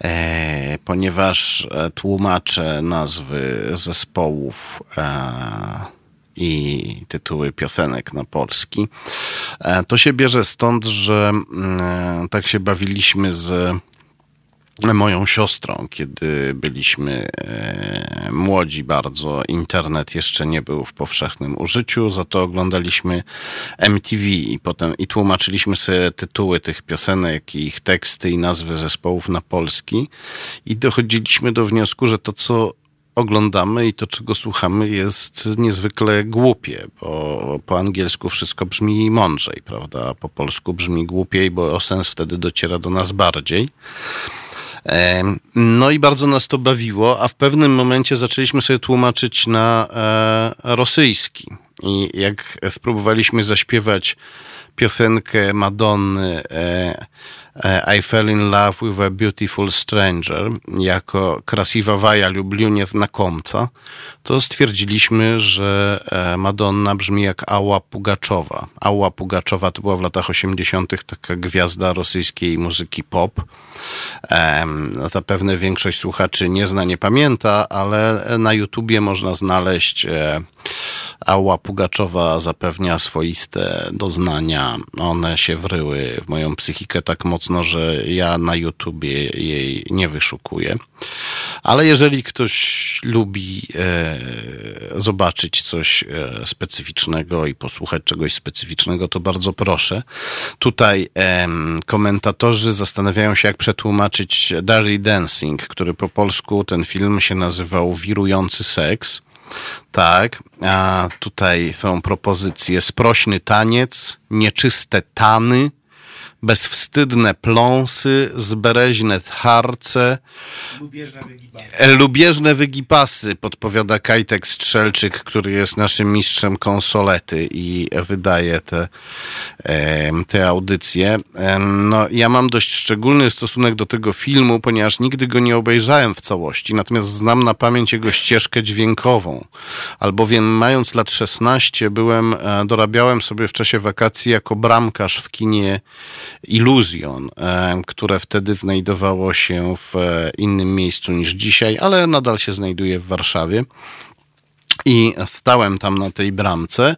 e, ponieważ e, tłumaczę nazwy zespołów i tytuły piosenek na polski. To się bierze stąd, że mm, tak się bawiliśmy z moją siostrą, kiedy byliśmy e, młodzi bardzo. Internet jeszcze nie był w powszechnym użyciu, za to oglądaliśmy MTV i potem i tłumaczyliśmy sobie tytuły tych piosenek, i ich teksty i nazwy zespołów na polski i dochodziliśmy do wniosku, że to co oglądamy i to, czego słuchamy, jest niezwykle głupie, bo po angielsku wszystko brzmi mądrzej, prawda? Po polsku brzmi głupiej, bo sens wtedy dociera do nas bardziej. No i bardzo nas to bawiło, a w pewnym momencie zaczęliśmy sobie tłumaczyć na e, rosyjski. I jak spróbowaliśmy zaśpiewać piosenkę Madonny e, I fell in love with a beautiful stranger jako krasiwa lubię nieznakomca, to stwierdziliśmy, że e, Madonna brzmi jak Ała Pugaczowa. Ała Pugaczowa to była w latach 80. taka gwiazda rosyjskiej muzyki pop. Zapewne większość słuchaczy nie zna, nie pamięta, ale na YouTubie można znaleźć Ała Pugaczowa zapewnia swoiste doznania. One się wryły w moją psychikę tak mocno, że ja na YouTubie jej nie wyszukuję. Ale jeżeli ktoś lubi e, zobaczyć coś e, specyficznego i posłuchać czegoś specyficznego, to bardzo proszę. Tutaj e, komentatorzy zastanawiają się, jak przetłumaczyć Dirty Dancing, który po polsku ten film się nazywał Wirujący Seks. Tak, a tutaj są propozycje sprośny taniec, nieczyste tany, bezwstydne pląsy, zbereźne harce, lubieżne wygipasy. lubieżne wygipasy, podpowiada Kajtek Strzelczyk, który jest naszym mistrzem konsolety i wydaje te, te audycje. No, ja mam dość szczególny stosunek do tego filmu, ponieważ nigdy go nie obejrzałem w całości, natomiast znam na pamięć jego ścieżkę dźwiękową. Albowiem mając lat 16 byłem, e, dorabiałem sobie w czasie wakacji jako bramkarz w kinie Illusion, e, które wtedy znajdowało się w e, innym miejscu niż dzisiaj, ale nadal się znajduje w Warszawie. I stałem tam na tej bramce,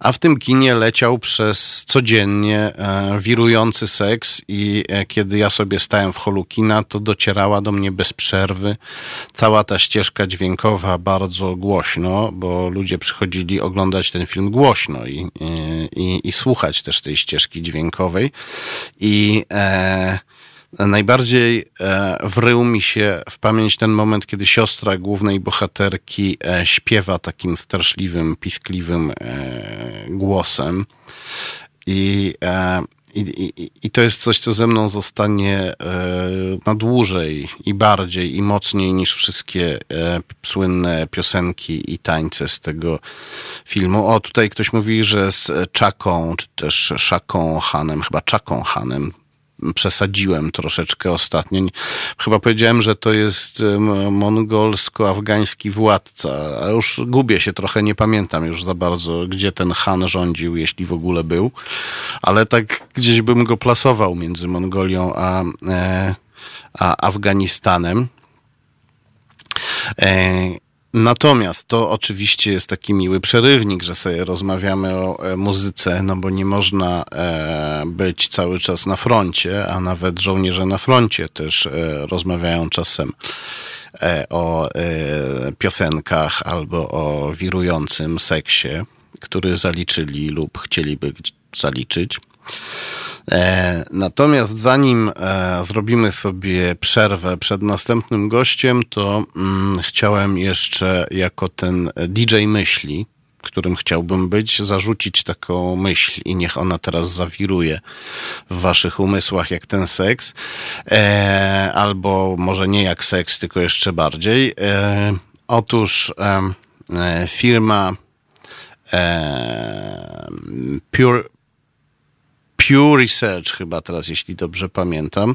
a w tym kinie leciał przez codziennie e, wirujący seks i e, kiedy ja sobie stałem w holu kina, to docierała do mnie bez przerwy cała ta ścieżka dźwiękowa bardzo głośno, bo ludzie przychodzili oglądać ten film głośno i, i, i słuchać też tej ścieżki dźwiękowej. I e, Najbardziej e, wrył mi się w pamięć ten moment, kiedy siostra głównej bohaterki e, śpiewa takim straszliwym, piskliwym e, głosem. I, i, i, I to jest coś, co ze mną zostanie na dłużej i bardziej i mocniej niż wszystkie słynne piosenki i tańce z tego filmu. O, tutaj ktoś mówi, że z Czaką, czy też Szaką Hanem, chyba Czaką Hanem, przesadziłem troszeczkę ostatnio. Chyba powiedziałem, że to jest mongolsko-afgański władca, a już gubię się trochę, nie pamiętam już za bardzo, gdzie ten Han rządził, jeśli w ogóle był, ale tak gdzieś bym go plasował między Mongolią a, e, a Afganistanem. Natomiast to oczywiście jest taki miły przerywnik, że sobie rozmawiamy o e, muzyce, no bo nie można e, być cały czas na froncie, a nawet żołnierze na froncie też e, rozmawiają czasem o piosenkach albo o wirującym seksie, który zaliczyli lub chcieliby zaliczyć. E, natomiast zanim e, zrobimy sobie przerwę przed następnym gościem, to mm, chciałem jeszcze jako ten DJ myśli, którym chciałbym być, zarzucić taką myśl i niech ona teraz zawiruje w waszych umysłach jak ten seks, e, albo może nie jak seks, tylko jeszcze bardziej. Otóż firma Pure Pew Research, chyba teraz, jeśli dobrze pamiętam,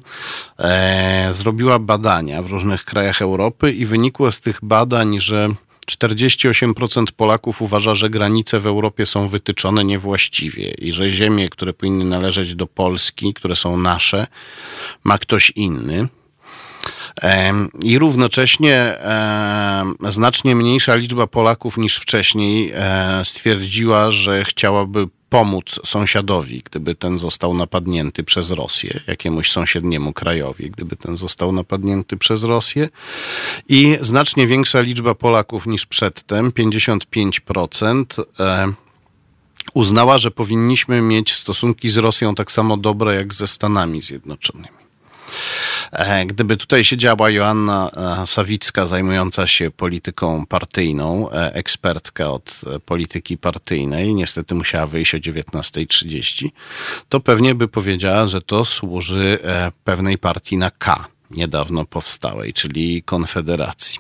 e, zrobiła badania w różnych krajach Europy i wynikło z tych badań, że 48% Polaków uważa, że granice w Europie są wytyczone niewłaściwie i że ziemie, które powinny należeć do Polski, które są nasze, ma ktoś inny. I równocześnie znacznie mniejsza liczba Polaków niż wcześniej e, stwierdziła, że chciałaby pomóc sąsiadowi, gdyby ten został napadnięty przez Rosję, jakiemuś sąsiedniemu krajowi, gdyby ten został napadnięty przez Rosję. I znacznie większa liczba Polaków niż przedtem, 55%, e, uznała, że powinniśmy mieć stosunki z Rosją tak samo dobre jak ze Stanami Zjednoczonymi. E, gdyby tutaj siedziała Joanna e, Sawicka, zajmująca się polityką partyjną, e, ekspertka od polityki partyjnej, niestety musiała wyjść o 19.30, to pewnie by powiedziała, że to służy pewnej partii na K niedawno powstałej, czyli Konfederacji.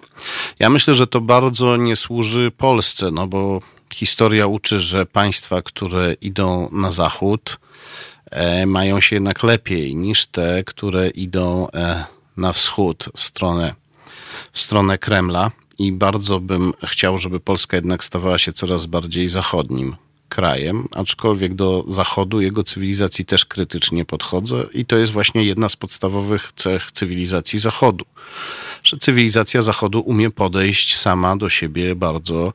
Ja myślę, że to bardzo nie służy Polsce, no bo historia uczy, że państwa, które idą na zachód, mają się jednak lepiej niż te, które idą e, na wschód, w stronę, w stronę Kremla. I bardzo bym chciał, żeby Polska jednak stawała się coraz bardziej zachodnim krajem, aczkolwiek do zachodu, jego cywilizacji też krytycznie podchodzę i to jest właśnie jedna z podstawowych cech cywilizacji zachodu że cywilizacja Zachodu umie podejść sama do siebie bardzo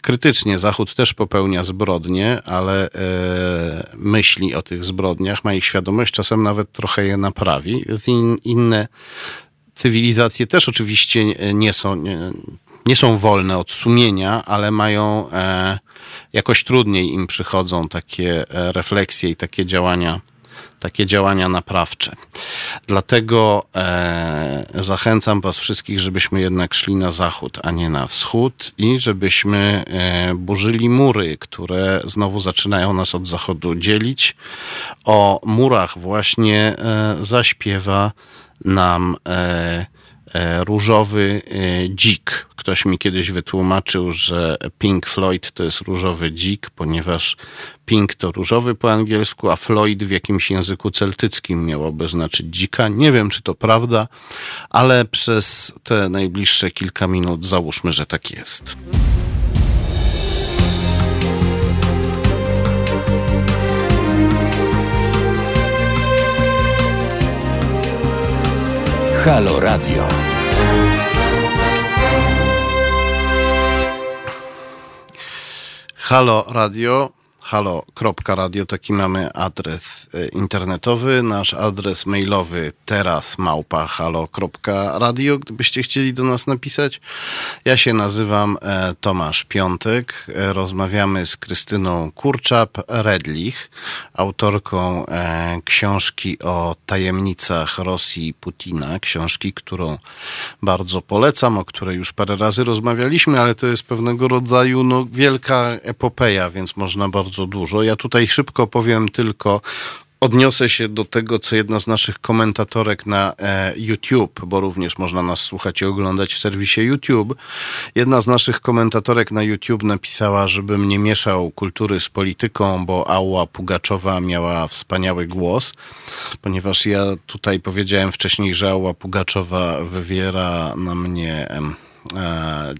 krytycznie. Zachód też popełnia zbrodnie, ale e, myśli o tych zbrodniach, ma ich świadomość, czasem nawet trochę je naprawi. In, inne cywilizacje też oczywiście nie są, nie, nie są wolne od sumienia, ale mają e, jakoś trudniej im przychodzą takie e, refleksje i takie działania takie działania naprawcze. Dlatego e, zachęcam Was wszystkich, żebyśmy jednak szli na zachód, a nie na wschód i żebyśmy e, burzyli mury, które znowu zaczynają nas od zachodu dzielić. O murach właśnie e, zaśpiewa nam e, różowy e, dzik. Ktoś mi kiedyś wytłumaczył, że Pink Floyd to jest różowy dzik, ponieważ Pink to różowy po angielsku, a Floyd w jakimś języku celtyckim miałoby znaczyć dzika. Nie wiem, czy to prawda, ale przez te najbliższe kilka minut załóżmy, że tak jest. Halo Radio. Halo Radio halo.radio, taki mamy adres e, internetowy. Nasz adres mailowy teraz małpa halo.radio, gdybyście chcieli do nas napisać. Ja się nazywam e, Tomasz Piątek. E, rozmawiamy z Krystyną Kurczap-Redlich, autorką książki o tajemnicach Rosji Putina. Książki, którą bardzo polecam, o której już parę razy rozmawialiśmy, ale to jest pewnego rodzaju no, wielka epopeja, więc można bardzo bardzo dużo. Ja tutaj szybko powiem tylko Odniosę się do tego, co jedna z naszych komentatorek na e, YouTube, bo również można nas słuchać i oglądać w serwisie YouTube. Jedna z naszych komentatorek na YouTube napisała, żebym nie mieszał kultury z polityką, bo Ała Pugaczowa miała wspaniały głos, ponieważ ja tutaj powiedziałem wcześniej, że Ała Pugaczowa wywiera na mnie. E,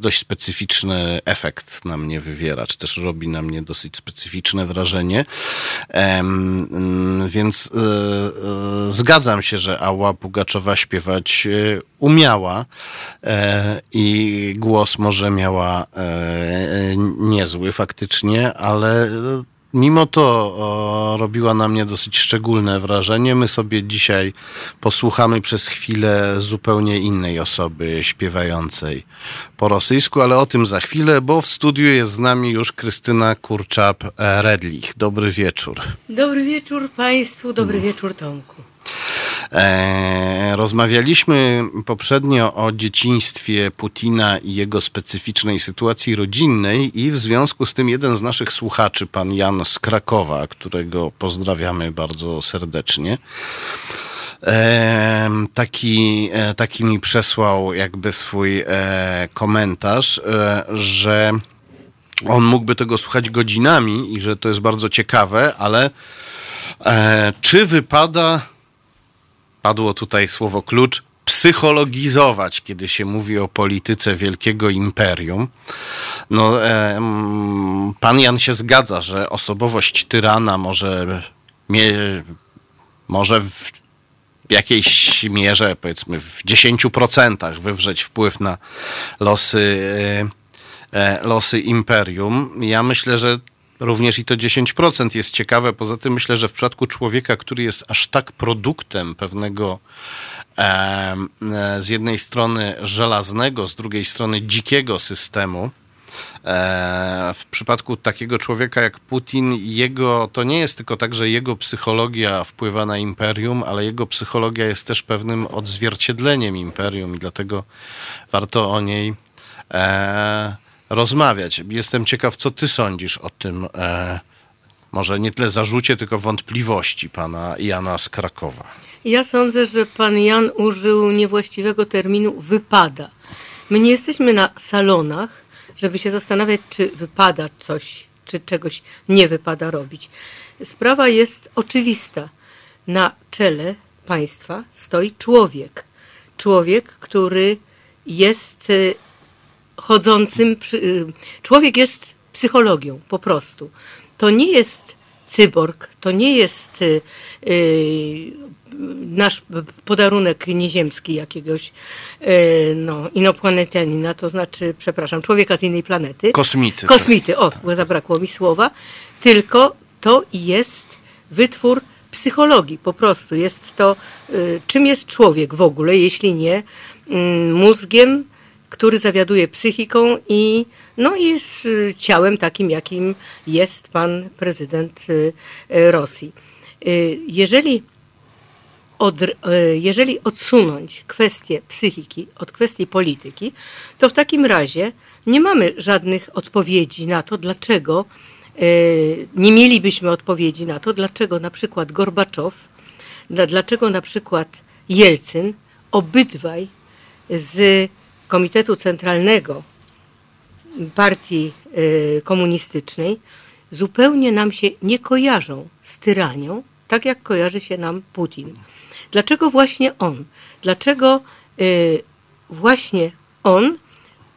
dość specyficzny efekt na mnie wywiera, czy też robi na mnie dosyć specyficzne wrażenie. Więc e, e, zgadzam się, że Ała Pugaczowa śpiewać umiała i głos może miała niezły faktycznie, ale Mimo to o, robiła na mnie dosyć szczególne wrażenie. My sobie dzisiaj posłuchamy przez chwilę zupełnie innej osoby śpiewającej po rosyjsku, ale o tym za chwilę, bo w studiu jest z nami już Krystyna Kurczap-Redlich. Dobry wieczór. Dobry wieczór Państwu, dobry wieczór Tomku. E, rozmawialiśmy poprzednio o dzieciństwie Putina i jego specyficznej sytuacji rodzinnej i w związku z tym jeden z naszych słuchaczy, pan Jan z Krakowa, którego pozdrawiamy bardzo serdecznie, e, taki, e, taki mi przesłał jakby swój komentarz, że on mógłby tego słuchać godzinami i że to jest bardzo ciekawe, ale czy wypada padło tutaj słowo klucz, psychologizować, kiedy się mówi o polityce wielkiego imperium. No, e, pan Jan się zgadza, że osobowość tyrana może, mie, może w jakiejś mierze, powiedzmy w 10% wywrzeć wpływ na losy, e, e, losy imperium. Ja myślę, że Również i to 10% jest ciekawe. Poza tym myślę, że w przypadku człowieka, który jest aż tak produktem pewnego e, z jednej strony żelaznego, z drugiej strony dzikiego systemu, e, w przypadku takiego człowieka jak Putin, jego, to nie jest tylko tak, że jego psychologia wpływa na imperium, ale jego psychologia jest też pewnym odzwierciedleniem imperium i dlatego warto o niej e, rozmawiać. Jestem ciekaw, co ty sądzisz o tym, e, może nie tyle zarzucie, tylko wątpliwości pana Jana z Krakowa. Ja sądzę, że pan Jan użył niewłaściwego terminu wypada. My nie jesteśmy na salonach, żeby się zastanawiać, czy wypada coś, czy czegoś nie wypada robić. Sprawa jest oczywista. Na czele państwa stoi człowiek. Człowiek, który jest chodzącym. Y, człowiek jest psychologią po prostu. To nie jest cyborg, to nie jest y, y, nasz podarunek nieziemski jakiegoś no, inoplanetanina, to znaczy, przepraszam, człowieka z innej planety. Kosmity. Kosmity, o, zabrakło mi słowa. Tylko to jest wytwór psychologii po prostu. Jest to, czym jest człowiek w ogóle, jeśli nie mm, mózgiem, który zawiaduje psychiką i, no i ciałem takim, jakim jest pan prezydent y, y, Rosji. Y, jeżeli, od, jeżeli odsunąć kwestię psychiki od kwestii polityki, to w takim razie nie mamy żadnych odpowiedzi na to, dlaczego nie mielibyśmy odpowiedzi na to, dlaczego na przykład Gorbaczow, dlaczego na przykład Jelcyn, obydwaj z Komitetu Centralnego Partii y, Komunistycznej zupełnie nam się nie kojarzą z tyranią, tak jak kojarzy się nam Putin. Dlaczego właśnie on? Dlaczego y, właśnie on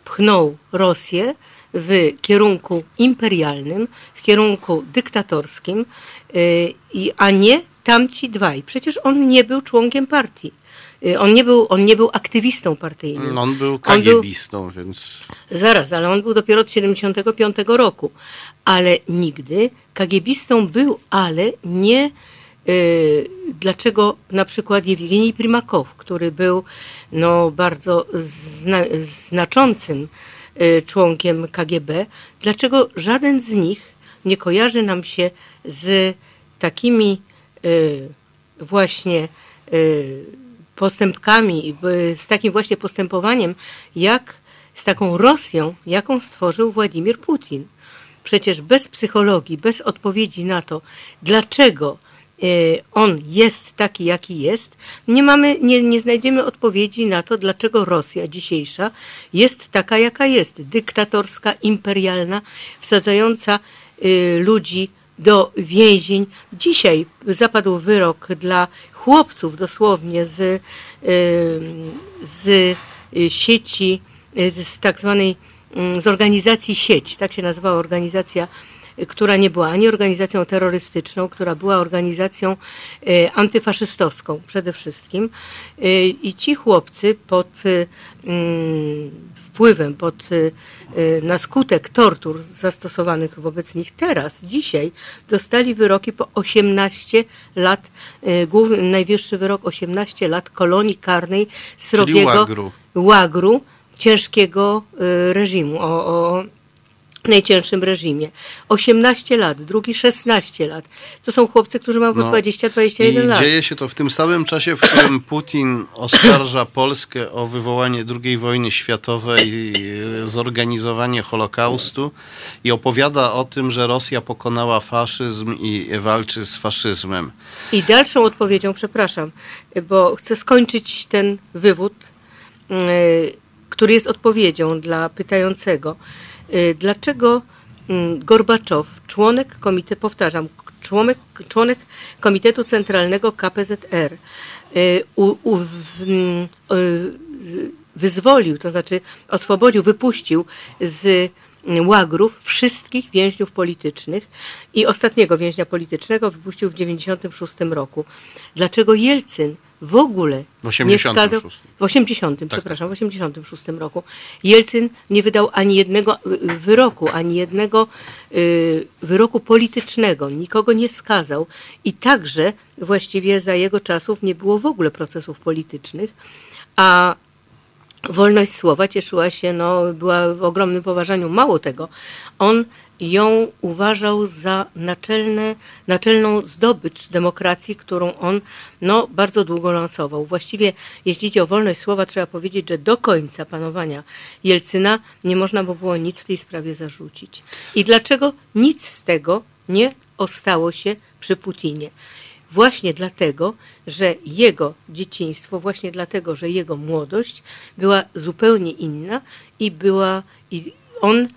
pchnął Rosję w kierunku imperialnym, w kierunku dyktatorskim, y, a nie tamci dwaj. Przecież on nie był członkiem partii. Y, on nie był, on nie był aktywistą partyjnym. On był On był- kagiebistą, więc Zaraz, ale on był dopiero od 75 roku. Ale nigdy kagiebistą był, ale nie. y, dlaczego na przykład Jewgenij Primakow, który był no, bardzo zna, znaczącym y, członkiem KGB, dlaczego żaden z nich nie kojarzy nam się z takimi właśnie postępkami, z takim właśnie postępowaniem, jak z taką Rosją, jaką stworzył Władimir Putin. Przecież bez psychologii, bez odpowiedzi na to, dlaczego y, on jest taki, jaki jest, nie, mamy, nie, nie znajdziemy odpowiedzi na to, dlaczego Rosja dzisiejsza jest taka, jaka jest. Dyktatorska, imperialna, wsadzająca y, ludzi do więzień. Dzisiaj zapadł wyrok dla chłopców dosłownie z, y, z sieci, y, z tak zwanej mm, z organizacji sieć, tak się nazywała organizacja, która nie była ani organizacją terrorystyczną, która była organizacją y, antyfaszystowską przede wszystkim. Y, I ci chłopcy pod y, mm, wpływem, pod, na skutek tortur zastosowanych wobec nich teraz, dzisiaj, dostali wyroki po 18 lat, główny, najwyższy wyrok 18 lat kolonii karnej srogiego łagru. łagru ciężkiego reżimu, o, o najcięższym reżimie. 18 lat, drugi 16 lat. To są chłopcy, którzy mają po No. 20-21 I lat. dzieje się to w tym samym czasie, w którym Putin oskarża Polskę o wywołanie II wojny światowej, zorganizowanie Holokaustu i opowiada o tym, że Rosja pokonała faszyzm i walczy z faszyzmem. I dalszą odpowiedzią, przepraszam, bo chcę skończyć ten wywód, yy, który jest odpowiedzią dla pytającego. Yy, Dlaczego mm, Gorbaczow, członek komitetu, powtarzam, członek, członek Komitetu Centralnego KPZR, yy, u, u, mm, wyzwolił, to znaczy oswobodził, wypuścił z łagrów wszystkich więźniów politycznych i ostatniego więźnia politycznego wypuścił w 1996 roku. Dlaczego Jelcyn w ogóle W nie 86. skazał... W 80, przepraszam, w 86 roku. Jelcyn nie wydał ani jednego y, y, wyroku, ani jednego y, wyroku politycznego. Nikogo nie skazał i także właściwie za jego czasów nie było w ogóle procesów politycznych, a wolność słowa cieszyła się, no, była w ogromnym poważaniu. Mało tego, on ją uważał za naczelne, naczelną zdobycz demokracji, którą on no, bardzo długo lansował. Właściwie, jeśli idzie o wolność słowa, trzeba powiedzieć, że do końca panowania Jelcyna nie można by było nic w tej sprawie zarzucić. I dlaczego nic z tego nie ostało się przy Putinie? Właśnie dlatego, że jego dzieciństwo, właśnie dlatego, że jego młodość była zupełnie inna i była i on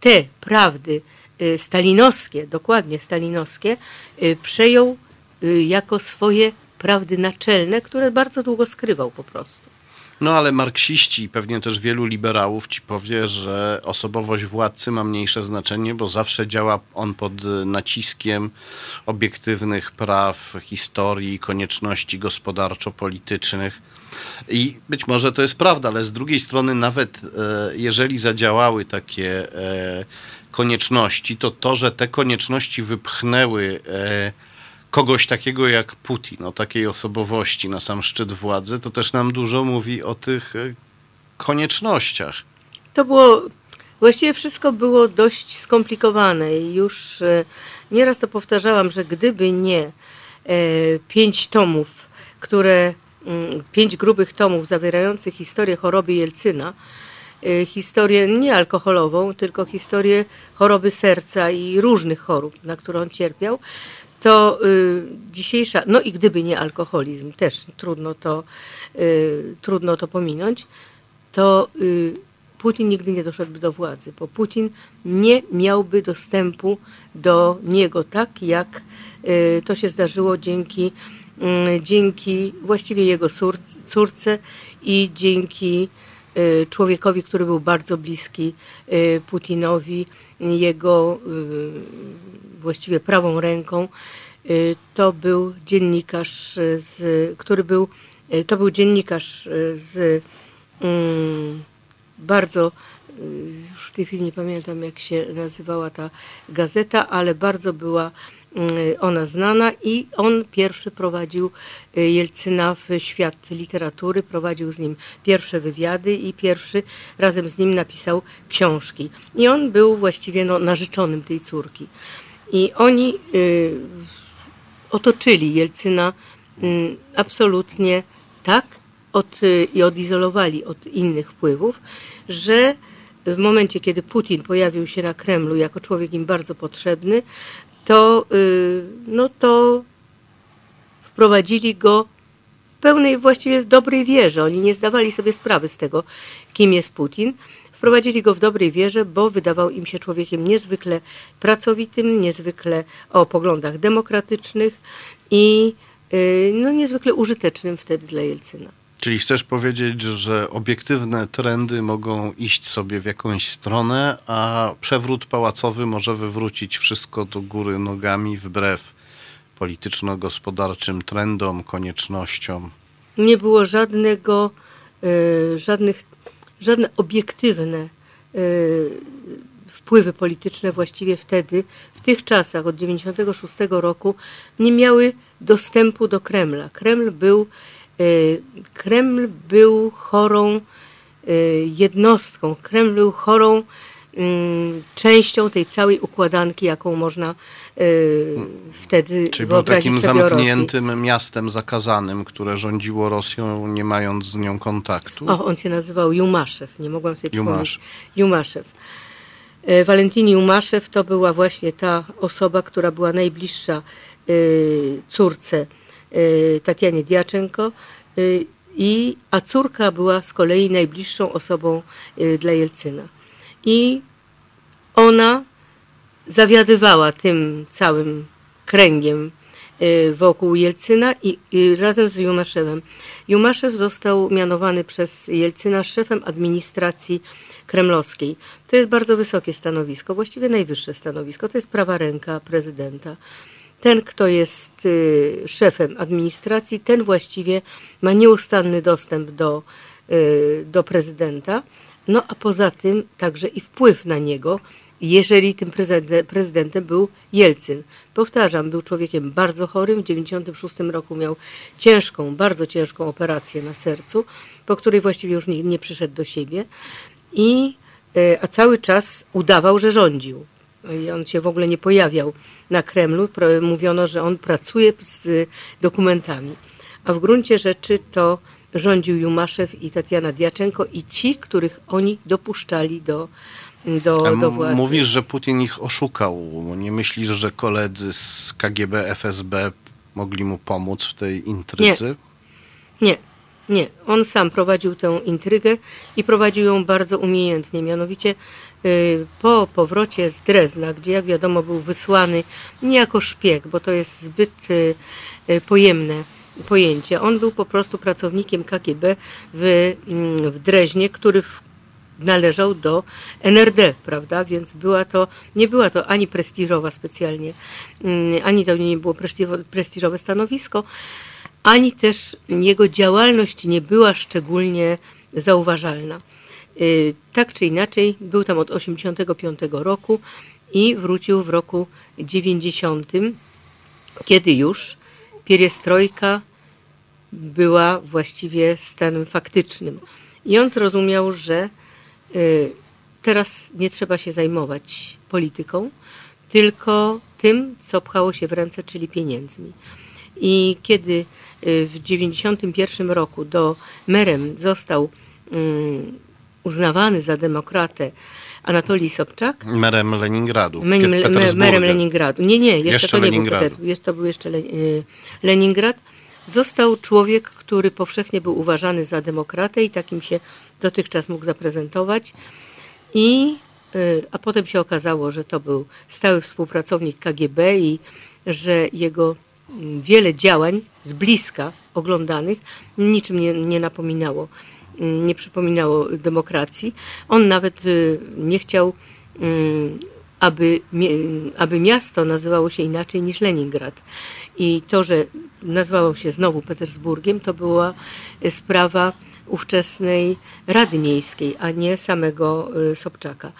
te prawdy y, stalinowskie, dokładnie stalinowskie, y, przejął y, jako swoje prawdy naczelne, które bardzo długo skrywał po prostu. No ale marksiści i pewnie też wielu liberałów ci powie, że osobowość władcy ma mniejsze znaczenie, bo zawsze działa on pod naciskiem obiektywnych praw, historii, konieczności gospodarczo-politycznych. I być może to jest prawda, ale z drugiej strony nawet e, jeżeli zadziałały takie e, konieczności, to to, że te konieczności wypchnęły e, kogoś takiego jak Putin, o takiej osobowości na sam szczyt władzy, to też nam dużo mówi o tych e, koniecznościach. To było, właściwie wszystko było dość skomplikowane i już e, nieraz to powtarzałam, że gdyby nie e, pięć tomów, które, mm, pięć grubych tomów zawierających historię choroby Jelcyna, historię nie alkoholową, tylko historię choroby serca i różnych chorób, na które on cierpiał, to y, dzisiejsza, no i gdyby nie alkoholizm, też trudno to, y, trudno to pominąć, to y, Putin nigdy nie doszedłby do władzy, bo Putin nie miałby dostępu do niego tak, jak y, to się zdarzyło dzięki, y, dzięki właściwie jego cór, córce i dzięki człowiekowi, który był bardzo bliski y, Putinowi, jego y, właściwie prawą ręką. Y, To był dziennikarz, y, z, który był y, to był dziennikarz y, z mm, bardzo, y, już w tej chwili nie pamiętam jak się nazywała ta gazeta, ale bardzo była y, ona znana i on pierwszy prowadził y, Jelcyna w świat literatury, prowadził z nim pierwsze wywiady i pierwszy razem z nim napisał książki. I on był właściwie no, narzeczonym tej córki. I oni y, otoczyli Jelcyna mm, absolutnie tak od, y, i odizolowali od innych wpływów, że w momencie, kiedy Putin pojawił się na Kremlu jako człowiek im bardzo potrzebny, to, y, no to wprowadzili go w pełnej, właściwie w dobrej wierze. Oni nie zdawali sobie sprawy z tego, kim jest Putin. Wprowadzili go w dobrej wierze, bo wydawał im się człowiekiem niezwykle pracowitym, niezwykle o poglądach demokratycznych i y, no, niezwykle użytecznym wtedy dla Jelcyna. Czyli chcesz powiedzieć, że obiektywne trendy mogą iść sobie w jakąś stronę, a przewrót pałacowy może wywrócić wszystko do góry nogami wbrew polityczno-gospodarczym trendom, koniecznościom. nie było żadnego, e, żadnych, żadne obiektywne e, wpływy polityczne właściwie wtedy, w tych czasach od 96 roku nie miały dostępu do Kremla. Kreml był, Kreml był chorą e, jednostką, Kreml był chorą mm, częścią tej całej układanki, jaką można wtedy Czyli był takim zamkniętym miastem zakazanym, które rządziło Rosją, nie mając z nią kontaktu. O, on się nazywał Jumaszew, nie mogłam sobie przypomnieć. Jumaszew. Jumaszew. E, Walentin Jumaszew to była właśnie ta osoba, która była najbliższa córce Tatianie Diaczenko, e, i, a córka była z kolei najbliższą osobą e, dla Jelcyna. I ona zawiadywała tym całym kręgiem y, wokół Jelcyna i, i razem z Jumaszewem. Jumaszew został mianowany przez Jelcyna szefem administracji kremlowskiej. To jest bardzo wysokie stanowisko, właściwie najwyższe stanowisko. To jest prawa ręka prezydenta. Ten, kto jest y, szefem administracji, ten właściwie ma nieustanny dostęp do, y, do prezydenta. No a poza tym także i wpływ na niego, jeżeli tym prezydent, prezydentem był Jelcyn. Powtarzam, był człowiekiem bardzo chorym. W 1996 roku miał ciężką, bardzo ciężką operację na sercu, po której właściwie już nie, nie przyszedł do siebie. I, e, a cały czas udawał, że rządził. I on się w ogóle nie pojawiał na Kremlu. Mówiono, że on pracuje z dokumentami. A w gruncie rzeczy to rządził Jumaszew i Tatiana Diaczenko i ci, których oni dopuszczali do, do, do władzy. mówisz, że Putin ich oszukał. Nie myślisz, że koledzy z KGB, FSB mogli mu pomóc w tej intrycy? Nie, nie. On sam prowadził tę intrygę i prowadził ją bardzo umiejętnie. Mianowicie po powrocie z Drezna, gdzie jak wiadomo był wysłany nie jako szpieg, bo to jest zbyt y, y, pojemne pojęcie. On był po prostu pracownikiem KGB w, mm, w Dreźnie, który należał do NRD, prawda? Więc była to, nie była to ani prestiżowa specjalnie, mm, ani to nie było prestiżowe stanowisko, ani też jego działalność nie była szczególnie zauważalna. Y, Tak czy inaczej, był tam od 1985 roku i wrócił w roku 90, kiedy już pierestrojka była właściwie stanem faktycznym. I on zrozumiał, że y, teraz nie trzeba się zajmować polityką, tylko tym, co pchało się w ręce, czyli pieniędzmi. I kiedy y, w 1991 roku do merem został mm, uznawany za demokratę Anatolij Sobczak, Merem Leningradu, merem Leningradu. Nie, nie, jeszcze, Jeszcze to nie Leningradu. był Petersburg, to był jeszcze y, Leningrad. Został człowiek, który powszechnie był uważany za demokratę i takim się dotychczas mógł zaprezentować. I, y, a potem się okazało, że to był stały współpracownik KGB i że jego mm, wiele działań z bliska oglądanych niczym nie, nie napominało, nie przypominało demokracji. On nawet y, nie chciał mm, aby, aby miasto nazywało się inaczej niż Leningrad. I to, że nazywało się znowu Petersburgiem, to była sprawa ówczesnej Rady Miejskiej, a nie samego e, Sobczaka.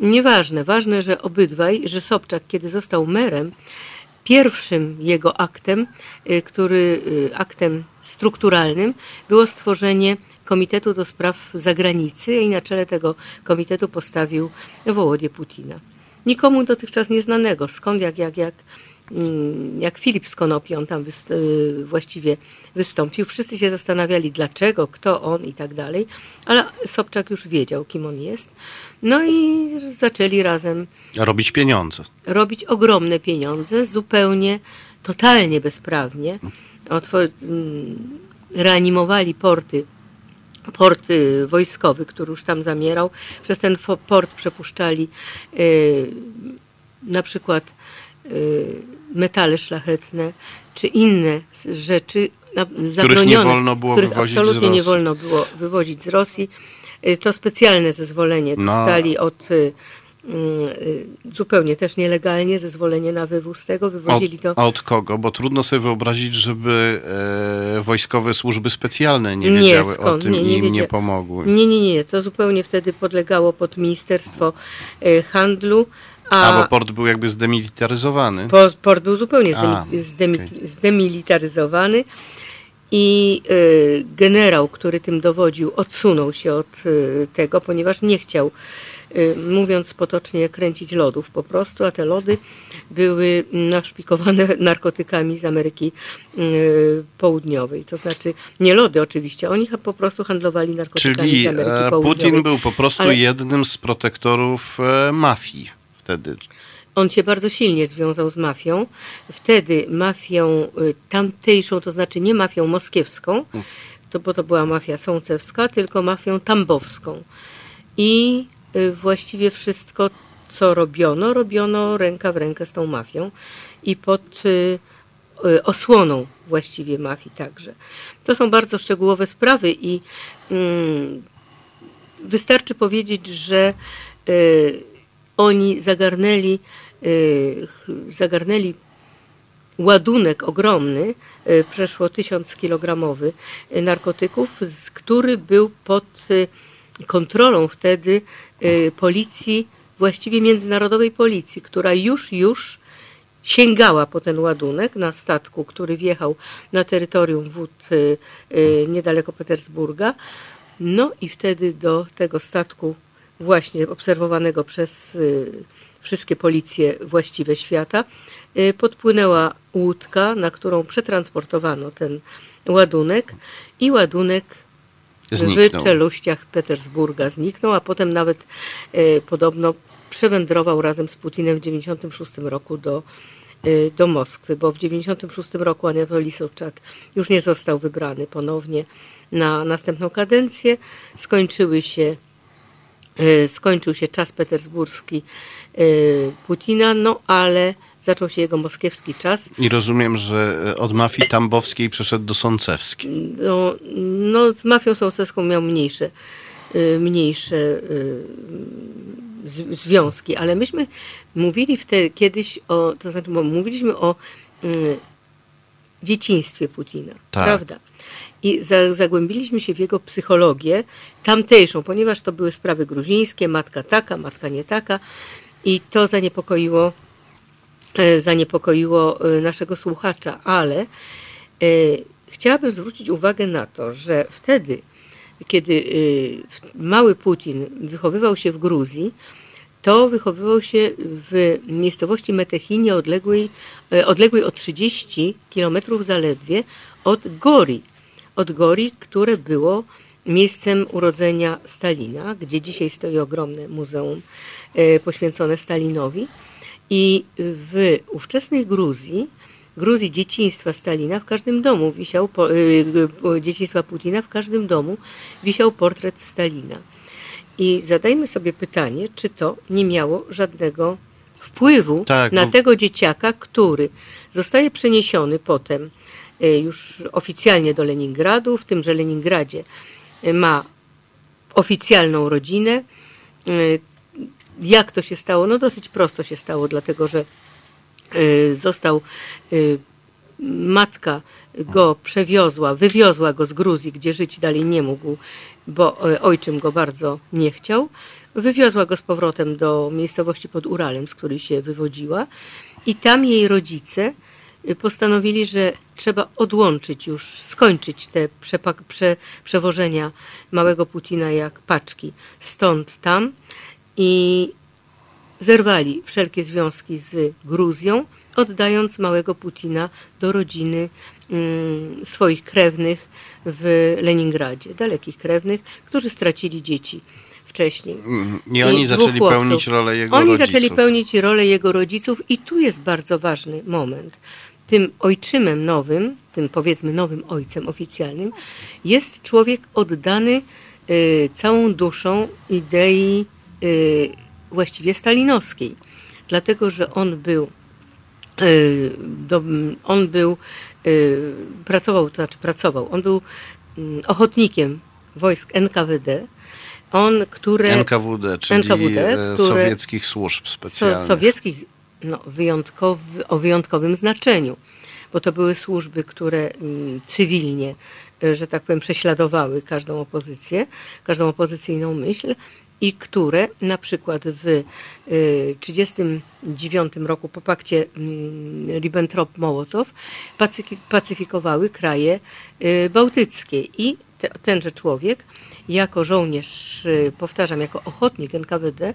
Nieważne, ważne, że obydwaj, że Sobczak, kiedy został merem, pierwszym jego aktem, y, który y, aktem strukturalnym było stworzenie Komitetu do Spraw Zagranicy i na czele tego komitetu postawił Wołodię Putina. Nikomu dotychczas nieznanego, skąd jak, jak, jak, mm, jak Filip z Konopi on tam wyst- y, właściwie wystąpił. Wszyscy się zastanawiali dlaczego, kto on i tak dalej, ale Sobczak już wiedział, kim on jest. No i zaczęli razem Robić pieniądze. robić ogromne pieniądze, zupełnie, totalnie bezprawnie. Otwor- mm, reanimowali porty, port y, wojskowy, który już tam zamierał. Przez ten port przepuszczali y, na przykład y, metale szlachetne, czy inne rzeczy zabronione, wolno było których wywozić z absolutnie nie Rosji. wolno było wywozić z Rosji. To specjalne zezwolenie No. dostali od mm, y, zupełnie też nielegalnie zezwolenie na wywóz tego, wywozili to. a od kogo? Bo trudno sobie wyobrazić, żeby e, wojskowe służby specjalne nie Nie, wiedziały o skąd? tym Nie, nie i im nie pomogły. Nie, nie, nie, to zupełnie wtedy podlegało pod Ministerstwo y, Handlu, a, A bo port był jakby zdemilitaryzowany. po- port był zupełnie A, zdemi, okej. zdemilitaryzowany i y, generał, który tym dowodził, odsunął się od y, tego, ponieważ nie chciał, y, mówiąc potocznie, kręcić lodów po prostu, a te lody były naszpikowane narkotykami z Ameryki y, Południowej. To znaczy, nie lody oczywiście, oni po prostu handlowali narkotykami Czyli z Ameryki e, Południowej. Putin był po prostu Ale- jednym z protektorów e, mafii wtedy. On się bardzo silnie związał z mafią. Wtedy mafią y, tamtejszą, to znaczy nie mafią moskiewską, to, bo to była mafia sącewska, tylko mafią tambowską. I y, właściwie wszystko, co robiono, robiono ręka w rękę z tą mafią i pod y, y, osłoną właściwie mafii także. To są bardzo szczegółowe sprawy i mm, wystarczy powiedzieć, że y, oni zagarnęli, y, zagarnęli ładunek ogromny, y, przeszło 1000 kilogramowy y, narkotyków, który był pod y, kontrolą wtedy y, policji, właściwie międzynarodowej policji, która już, już sięgała po ten ładunek na statku, który wjechał na terytorium wód y, y, niedaleko Petersburga. No i wtedy do tego statku właśnie obserwowanego przez y, wszystkie policje właściwe świata y, podpłynęła łódka, na którą przetransportowano ten ładunek i ładunek w Zniknął. czeluściach Petersburga zniknął, a potem nawet e, podobno przewędrował razem z Putinem w 1996 roku do, e, do Moskwy, bo w 1996 roku Anatolij Sobczak już nie został wybrany ponownie na następną kadencję. Skończyły się e, skończył się czas petersburski Putina, no ale zaczął się jego moskiewski czas. I rozumiem, że e, od mafii tambowskiej przeszedł do sącewskiej. no, no, z mafią sołceską miał mniejsze, y, mniejsze y, związki, ale myśmy mówili wtedy kiedyś o, to znaczy mówiliśmy o y, dzieciństwie Putina, Tak. prawda? I za, zagłębiliśmy się w jego psychologię tamtejszą, ponieważ to były sprawy gruzińskie, matka taka, matka nie taka i to zaniepokoiło zaniepokoiło e, naszego słuchacza, ale e, chciałabym zwrócić uwagę na to, że wtedy, kiedy e, mały Putin wychowywał się w Gruzji, to wychowywał się w miejscowości Metechinie odległej, e, odległej o 30 kilometrów zaledwie od Gori. Od Gori, które było miejscem urodzenia Stalina, gdzie dzisiaj stoi ogromne muzeum e, poświęcone Stalinowi. I w ówczesnej Gruzji, Gruzji dzieciństwa Stalina, w każdym domu wisiał, po, y, y, dzieciństwa Putina, w każdym domu wisiał portret Stalina. I zadajmy sobie pytanie, czy to nie miało żadnego wpływu Tak, na bo- tego dzieciaka, który zostaje przeniesiony potem y, już oficjalnie do Leningradu, w tym, że Leningradzie y, ma oficjalną rodzinę, y, jak to się stało? No dosyć prosto się stało, dlatego że y, został y, matka go przewiozła, wywiozła go z Gruzji, gdzie żyć dalej nie mógł, bo e, ojczym go bardzo nie chciał. Wywiozła go z powrotem do miejscowości pod Uralem, z której się wywodziła i tam jej rodzice y, postanowili, że trzeba odłączyć już, skończyć te przewożenia małego Putina jak paczki stąd tam i zerwali wszelkie związki z Gruzją, oddając małego Putina do rodziny mm, swoich krewnych w Leningradzie, dalekich krewnych, którzy stracili dzieci wcześniej. I oni dwóch zaczęli chłopców. pełnić rolę jego Oni rodziców. zaczęli pełnić rolę jego rodziców i tu jest bardzo ważny moment. Tym ojczymem nowym, tym powiedzmy nowym ojcem oficjalnym, jest człowiek oddany y, całą duszą idei właściwie stalinowskiej. Dlatego, że on był y, on był, y, pracował, to znaczy pracował, on był mm, ochotnikiem wojsk NKWD, on, które... NKWD, czyli NKWD, e, które- sowieckich służb specjalnych. sowieckich no, wyjątkowy, o wyjątkowym znaczeniu, bo to były służby, które mm, cywilnie, e, że tak powiem, prześladowały każdą opozycję, każdą opozycyjną myśl i które na przykład w 1939 roku po pakcie mm, Ribbentrop-Mołotow pacyfikowały kraje y, bałtyckie. I te, tenże człowiek jako żołnierz, y, powtarzam, jako ochotnik NKWD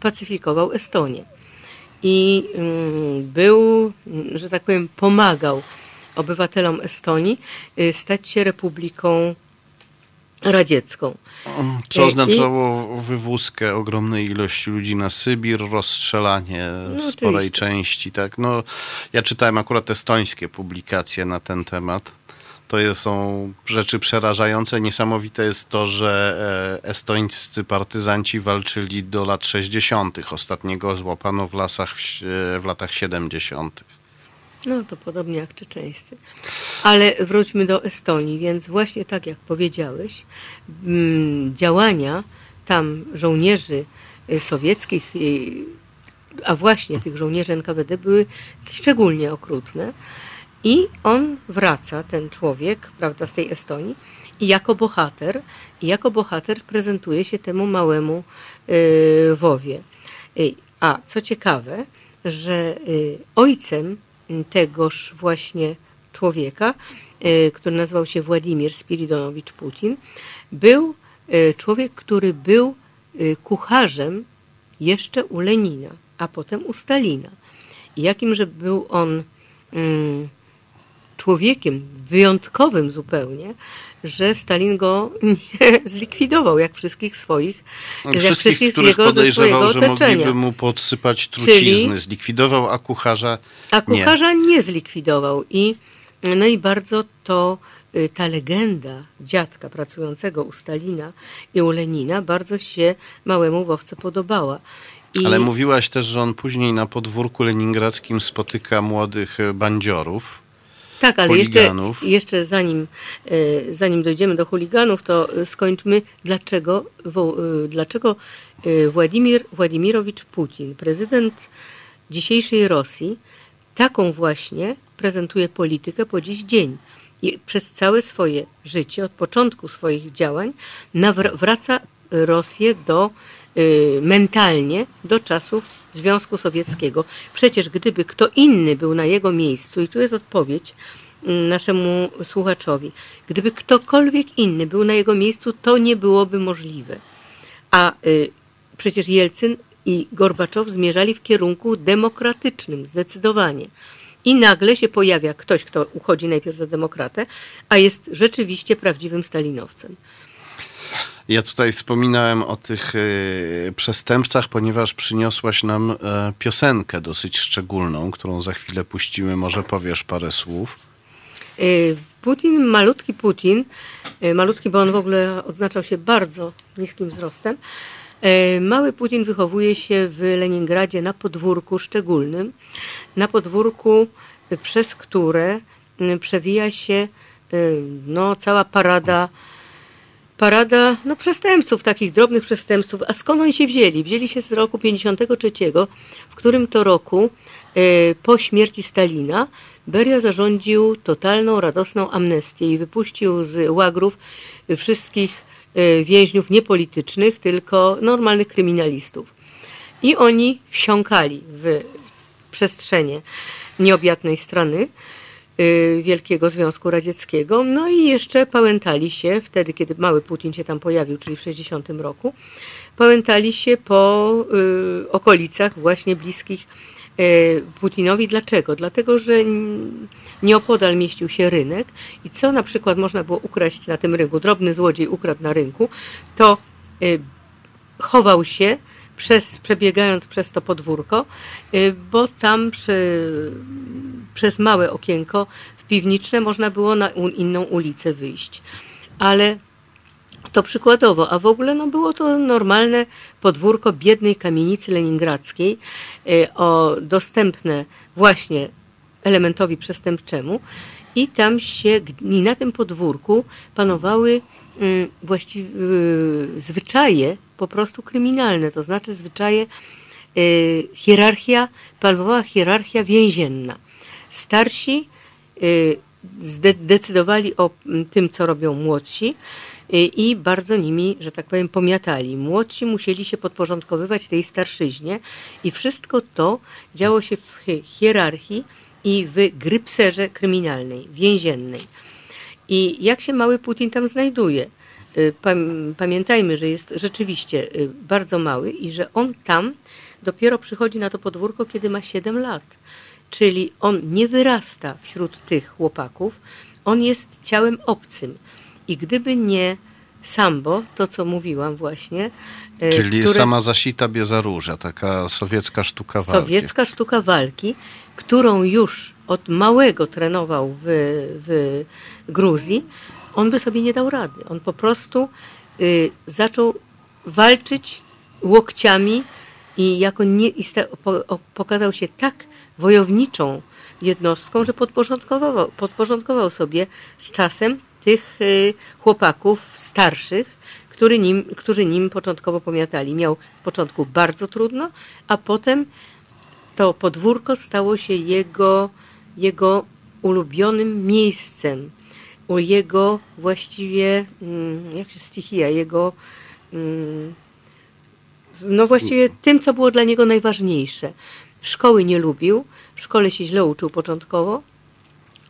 pacyfikował Estonię. I mm, był, mm, że tak powiem, pomagał obywatelom Estonii y, stać się republiką radziecką. Co I- oznaczało wywózkę ogromnej ilości ludzi na Sybir, rozstrzelanie No, sporej oczywiście. części. Tak? No, ja czytałem akurat estońskie publikacje na ten temat. To są rzeczy przerażające. Niesamowite jest to, że e, estońscy partyzanci walczyli do lat 60. Ostatniego złapano w lasach w, e, w latach 70. No to podobnie jak czeczeńscy. Ale wróćmy do Estonii, więc właśnie tak jak powiedziałeś, mm, działania tam żołnierzy y, sowieckich, y, a właśnie tych żołnierzy NKWD były szczególnie okrutne. I on wraca, ten człowiek, prawda, z tej Estonii i jako bohater, i jako bohater prezentuje się temu małemu y, Wowie. A co ciekawe, że ojcem tegoż właśnie człowieka, y, który nazywał się Władimir Spiridonowicz Putin, był y, człowiek, który był y, kucharzem jeszcze u Lenina, a potem u Stalina. Jakimże był on mm, człowiekiem wyjątkowym zupełnie, że Stalin go nie zlikwidował, jak wszystkich swoich, jak Wszystkich, wszystkich z których jego, podejrzewał, że otoczenia. mogliby mu podsypać trucizny. Zlikwidował, a kucharza A nie. kucharza nie, zlikwidował. I, no i bardzo to y, ta legenda dziadka pracującego u Stalina i u Lenina bardzo się małemu Wowce podobała. I, Ale mówiłaś też, że on później na podwórku leningradzkim spotyka młodych bandziorów. Tak, ale jeszcze, jeszcze zanim, y, zanim dojdziemy do chuliganów, to skończmy, dlaczego, y, dlaczego y, Władimir Władimirowicz Putin, prezydent dzisiejszej Rosji, taką właśnie prezentuje politykę po dziś dzień. I przez całe swoje życie, od początku swoich działań, wraca Rosję do, mentalnie do czasów Związku Sowieckiego. Przecież gdyby kto inny był na jego miejscu, i tu jest odpowiedź mm, naszemu słuchaczowi, gdyby ktokolwiek inny był na jego miejscu, to nie byłoby możliwe. A y, przecież Jelcyn i Gorbaczow zmierzali w kierunku demokratycznym, zdecydowanie. I nagle się pojawia ktoś, kto uchodzi najpierw za demokratę, a jest rzeczywiście prawdziwym stalinowcem. Ja tutaj wspominałem o tych e, przestępcach, ponieważ przyniosłaś nam e, piosenkę dosyć szczególną, którą za chwilę puścimy. Może powiesz parę słów. Y, Putin, malutki Putin, y, malutki, bo on w ogóle odznaczał się bardzo niskim wzrostem. y, Mały Putin wychowuje się w Leningradzie na podwórku szczególnym, na podwórku, y, przez które y, przewija się y, no, cała parada parada no, przestępców, takich drobnych przestępców. A skąd oni się wzięli? Wzięli się z roku 53, w którym to roku e, po śmierci Stalina Beria zarządził totalną, radosną amnestię i wypuścił z łagrów wszystkich e, więźniów niepolitycznych, tylko normalnych kryminalistów. I oni wsiąkali w przestrzenie nieobjętej strony Wielkiego Związku Radzieckiego. No i jeszcze pałętali się, wtedy kiedy mały Putin się tam pojawił, czyli w 60 roku, pałętali się po y, okolicach właśnie bliskich y, Putinowi. Dlaczego? Dlatego, że nieopodal mieścił się rynek i co na przykład można było ukraść na tym rynku, drobny złodziej ukradł na rynku, to chował się przez, przebiegając przez to podwórko, y, bo tam przy, przez małe okienko w piwniczne można było na inną ulicę wyjść. Ale to przykładowo, a w ogóle no, było to normalne podwórko biednej kamienicy leningradzkiej, y, o, dostępne właśnie elementowi przestępczemu i tam się, i na tym podwórku panowały mm, właściwie y, zwyczaje po prostu kryminalne, to znaczy zwyczaje, y, hierarchia, panowała hierarchia więzienna. Starsi y, zdecydowali o mm, tym, co robią młodsi y, i bardzo nimi, że tak powiem, pomiatali. Młodsi musieli się podporządkowywać tej starszyźnie i wszystko to działo się w hierarchii i w grypserze kryminalnej, więziennej. I jak się mały Putin tam znajduje? Y, pamiętajmy, że jest rzeczywiście bardzo mały i że on tam dopiero przychodzi na to podwórko, kiedy ma 7 lat. Czyli on nie wyrasta wśród tych chłopaków, on jest ciałem obcym. I gdyby nie sambo, to co mówiłam właśnie. Y, Czyli które, sama zasita bieza róża, taka sowiecka sztuka walki. Sowiecka sztuka walki, którą już od małego trenował w, w Gruzji, on by sobie nie dał rady. On po prostu y, zaczął walczyć łokciami i jako nie, i sta, po, pokazał się tak wojowniczą jednostką, że podporządkował, podporządkował sobie z czasem tych y, chłopaków starszych, który nim, którzy nim początkowo pomiatali. Miał z początku bardzo trudno, a potem to podwórko stało się jego, jego ulubionym miejscem o jego właściwie, mm, jak się stichia, jego, mm, no właściwie tym, co było dla niego najważniejsze. Szkoły nie lubił, w szkole się źle uczył początkowo,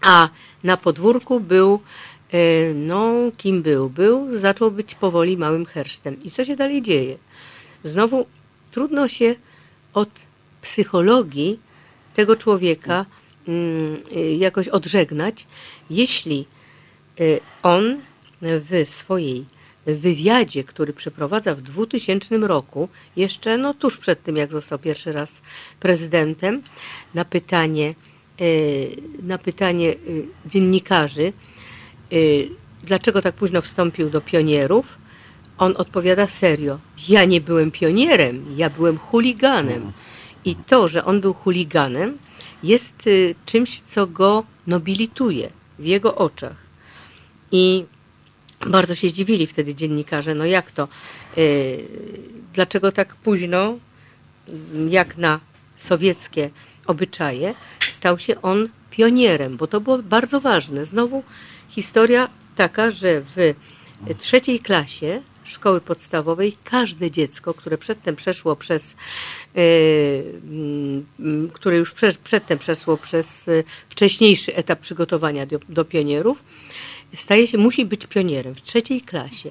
a na podwórku był, e, no kim był? Był, zaczął być powoli małym hersztem. I co się dalej dzieje? Znowu trudno się od psychologii tego człowieka mm, jakoś odżegnać, jeśli Y, on w swojej wywiadzie, który przeprowadza w 2000 roku, jeszcze no tuż przed tym, jak został pierwszy raz prezydentem, na pytanie, y, na pytanie y, dziennikarzy, dlaczego tak późno wstąpił do pionierów, on odpowiada serio. Ja nie byłem pionierem, ja byłem chuliganem. I to, że on był chuliganem, jest czymś, co go nobilituje w jego oczach. I bardzo się zdziwili wtedy dziennikarze, no jak to, yy, dlaczego tak późno, jak na sowieckie obyczaje, stał się on pionierem, bo to było bardzo ważne. Znowu historia taka, że w trzeciej klasie szkoły podstawowej każde dziecko, które przedtem przeszło przez, yy, yy, które już prze, przedtem przeszło przez wcześniejszy etap przygotowania do, do pionierów, staje się, musi być pionierem w trzeciej klasie.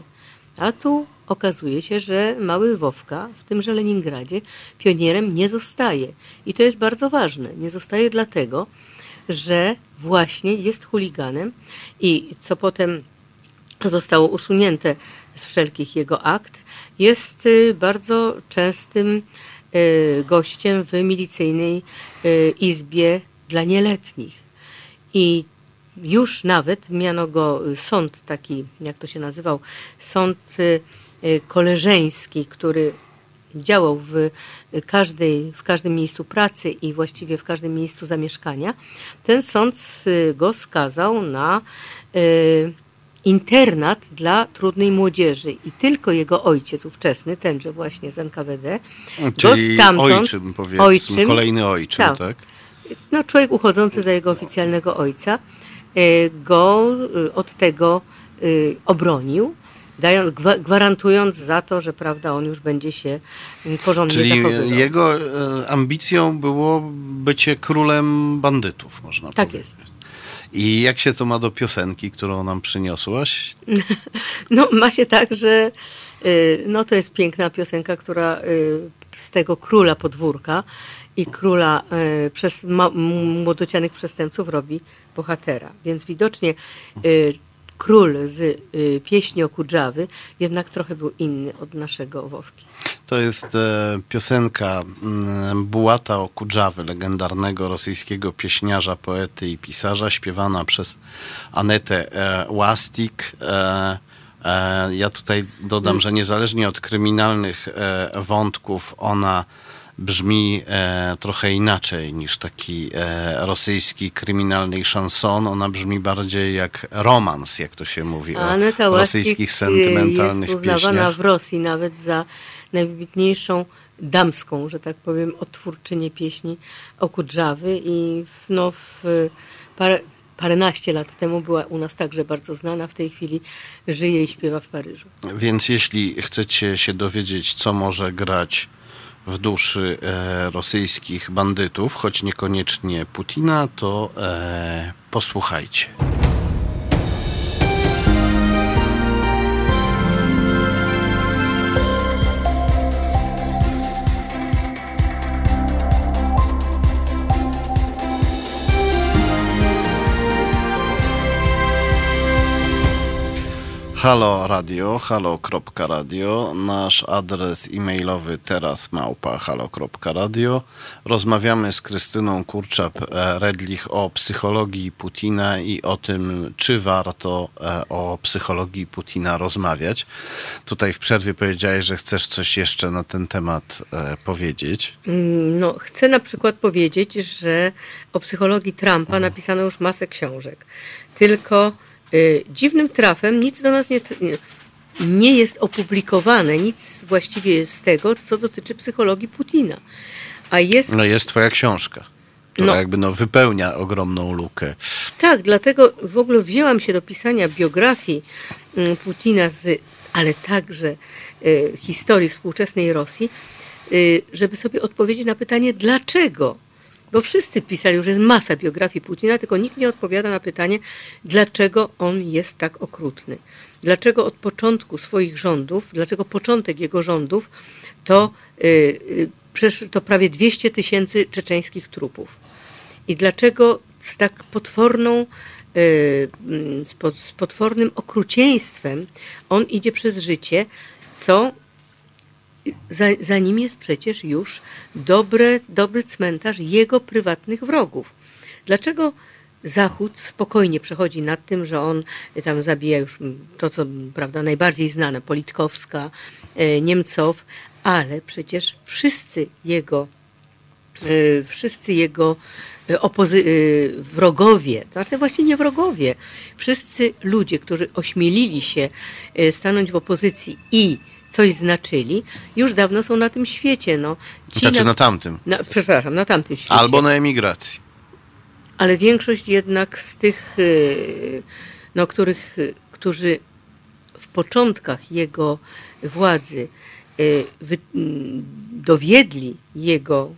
A tu okazuje się, że mały Wowka w tymże Leningradzie pionierem nie zostaje. I to jest bardzo ważne. Nie zostaje dlatego, że właśnie jest chuliganem i co potem zostało usunięte z wszelkich jego akt, jest y, bardzo częstym y, gościem w milicyjnej y, izbie dla nieletnich. I już nawet miano go y, sąd taki, jak to się nazywał, sąd y, y, koleżeński, który działał w, każdej, w każdym miejscu pracy i właściwie w każdym miejscu zamieszkania. Ten sąd go skazał na internat dla trudnej młodzieży i tylko jego ojciec ówczesny, tenże właśnie z NKWD, Czyli go stamtąd, ojczym, powiedzmy, kolejny ojczym, tak. tak? no, człowiek uchodzący za jego oficjalnego ojca, go e, od tego e, obronił, dając, gwa- gwarantując za to, że prawda, on już będzie się mm, porządnie Czyli zachowywał. jego e, ambicją było bycie królem bandytów, można Tak powiedzieć. jest. I jak się to ma do piosenki, którą nam przyniosłaś? No, ma się tak, że no, to jest piękna piosenka, która z tego króla podwórka i króla y, przez młodocianych przestępców robi bohatera. Więc widocznie y, król z y, pieśni o Kudżawy jednak trochę był inny od naszego Wowki. To jest e, piosenka mm, Bułata Okudżawy, legendarnego rosyjskiego pieśniarza, poety i pisarza, śpiewana przez Anetę e, Łastik. E, e, ja tutaj dodam, że niezależnie od kryminalnych e, wątków, ona brzmi e, trochę inaczej niż taki e, rosyjski kryminalny chanson. Ona brzmi bardziej jak romans, jak to się mówi A o Aneta rosyjskich y, sentymentalnych jest uznawana pieśniach. w Rosji nawet za najwybitniejszą damską, że tak powiem, odtwórczynię pieśni o Kudżawy i w, no, w parę, paręnaście lat temu była u nas także bardzo znana. W tej chwili żyje i śpiewa w Paryżu. Więc jeśli chcecie się dowiedzieć, co może grać w duszy e, rosyjskich bandytów, choć niekoniecznie Putina, to e, posłuchajcie. Halo Radio, halo.radio, nasz adres e-mailowy teraz małpa halo.radio. Rozmawiamy z Krystyną Kurczap-Redlich o psychologii Putina i o tym, czy warto e, o psychologii Putina rozmawiać. Tutaj w przerwie powiedziałeś, że chcesz coś jeszcze na ten temat e, powiedzieć. Mm, No, chcę na przykład powiedzieć, że o psychologii Trumpa napisano już masę książek. Tylko dziwnym trafem nic do nas nie, nie, nie jest opublikowane, nic właściwie z tego, co dotyczy psychologii Putina. A jest No jest twoja książka, która No. jakby no, wypełnia ogromną lukę. Tak, dlatego w ogóle wzięłam się do pisania biografii mm, Putina, z, ale także y, historii współczesnej Rosji, y, żeby sobie odpowiedzieć na pytanie, dlaczego. Bo wszyscy pisali, już jest masa biografii Putina, tylko nikt nie odpowiada na pytanie, dlaczego on jest tak okrutny. Dlaczego od początku swoich rządów, dlaczego początek jego rządów to, y, y, to prawie 200 tysięcy czeczeńskich trupów. I dlaczego z tak potworną, y, mm, z potwornym okrucieństwem on idzie przez życie, co za, za nim jest przecież już dobre, dobry cmentarz jego prywatnych wrogów. Dlaczego Zachód spokojnie przechodzi nad tym, że on tam zabija już to, co prawda najbardziej znane, Politkowska, e, Niemcow, ale przecież wszyscy jego y, wszyscy jego opozy- wrogowie, to znaczy właściwie nie wrogowie, wszyscy ludzie, którzy ośmielili się stanąć w opozycji i coś znaczyli, już dawno są na tym świecie. No. Ci Znaczy na tamtym. na, przepraszam, na tamtym świecie. Albo na emigracji. Ale większość jednak z tych, y, no, których, y, którzy w początkach jego władzy y, wy, dowiedli jego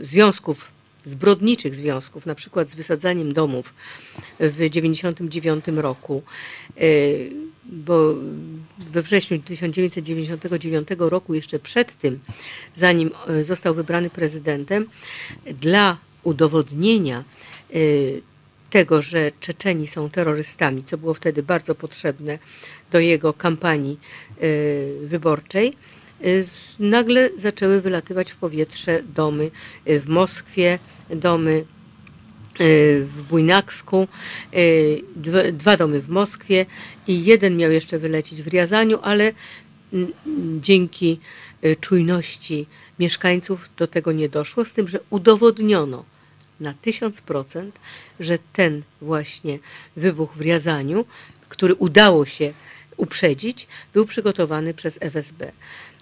związków, zbrodniczych związków, na przykład z wysadzaniem domów w 1999 roku, bo we wrześniu 1999 roku, jeszcze przed tym, zanim y, został wybrany prezydentem, dla udowodnienia y, tego, że Czeczeni są terrorystami, co było wtedy bardzo potrzebne do jego kampanii y, wyborczej, nagle zaczęły wylatywać w powietrze domy w Moskwie, domy w Bujnaksku, y, dwa, domy w Moskwie i jeden miał jeszcze wylecieć w Riazaniu, ale dzięki y, czujności mieszkańców do tego nie doszło, z tym, że udowodniono na 1000%, że ten właśnie wybuch w Riazaniu który udało się uprzedzić, był przygotowany przez FSB.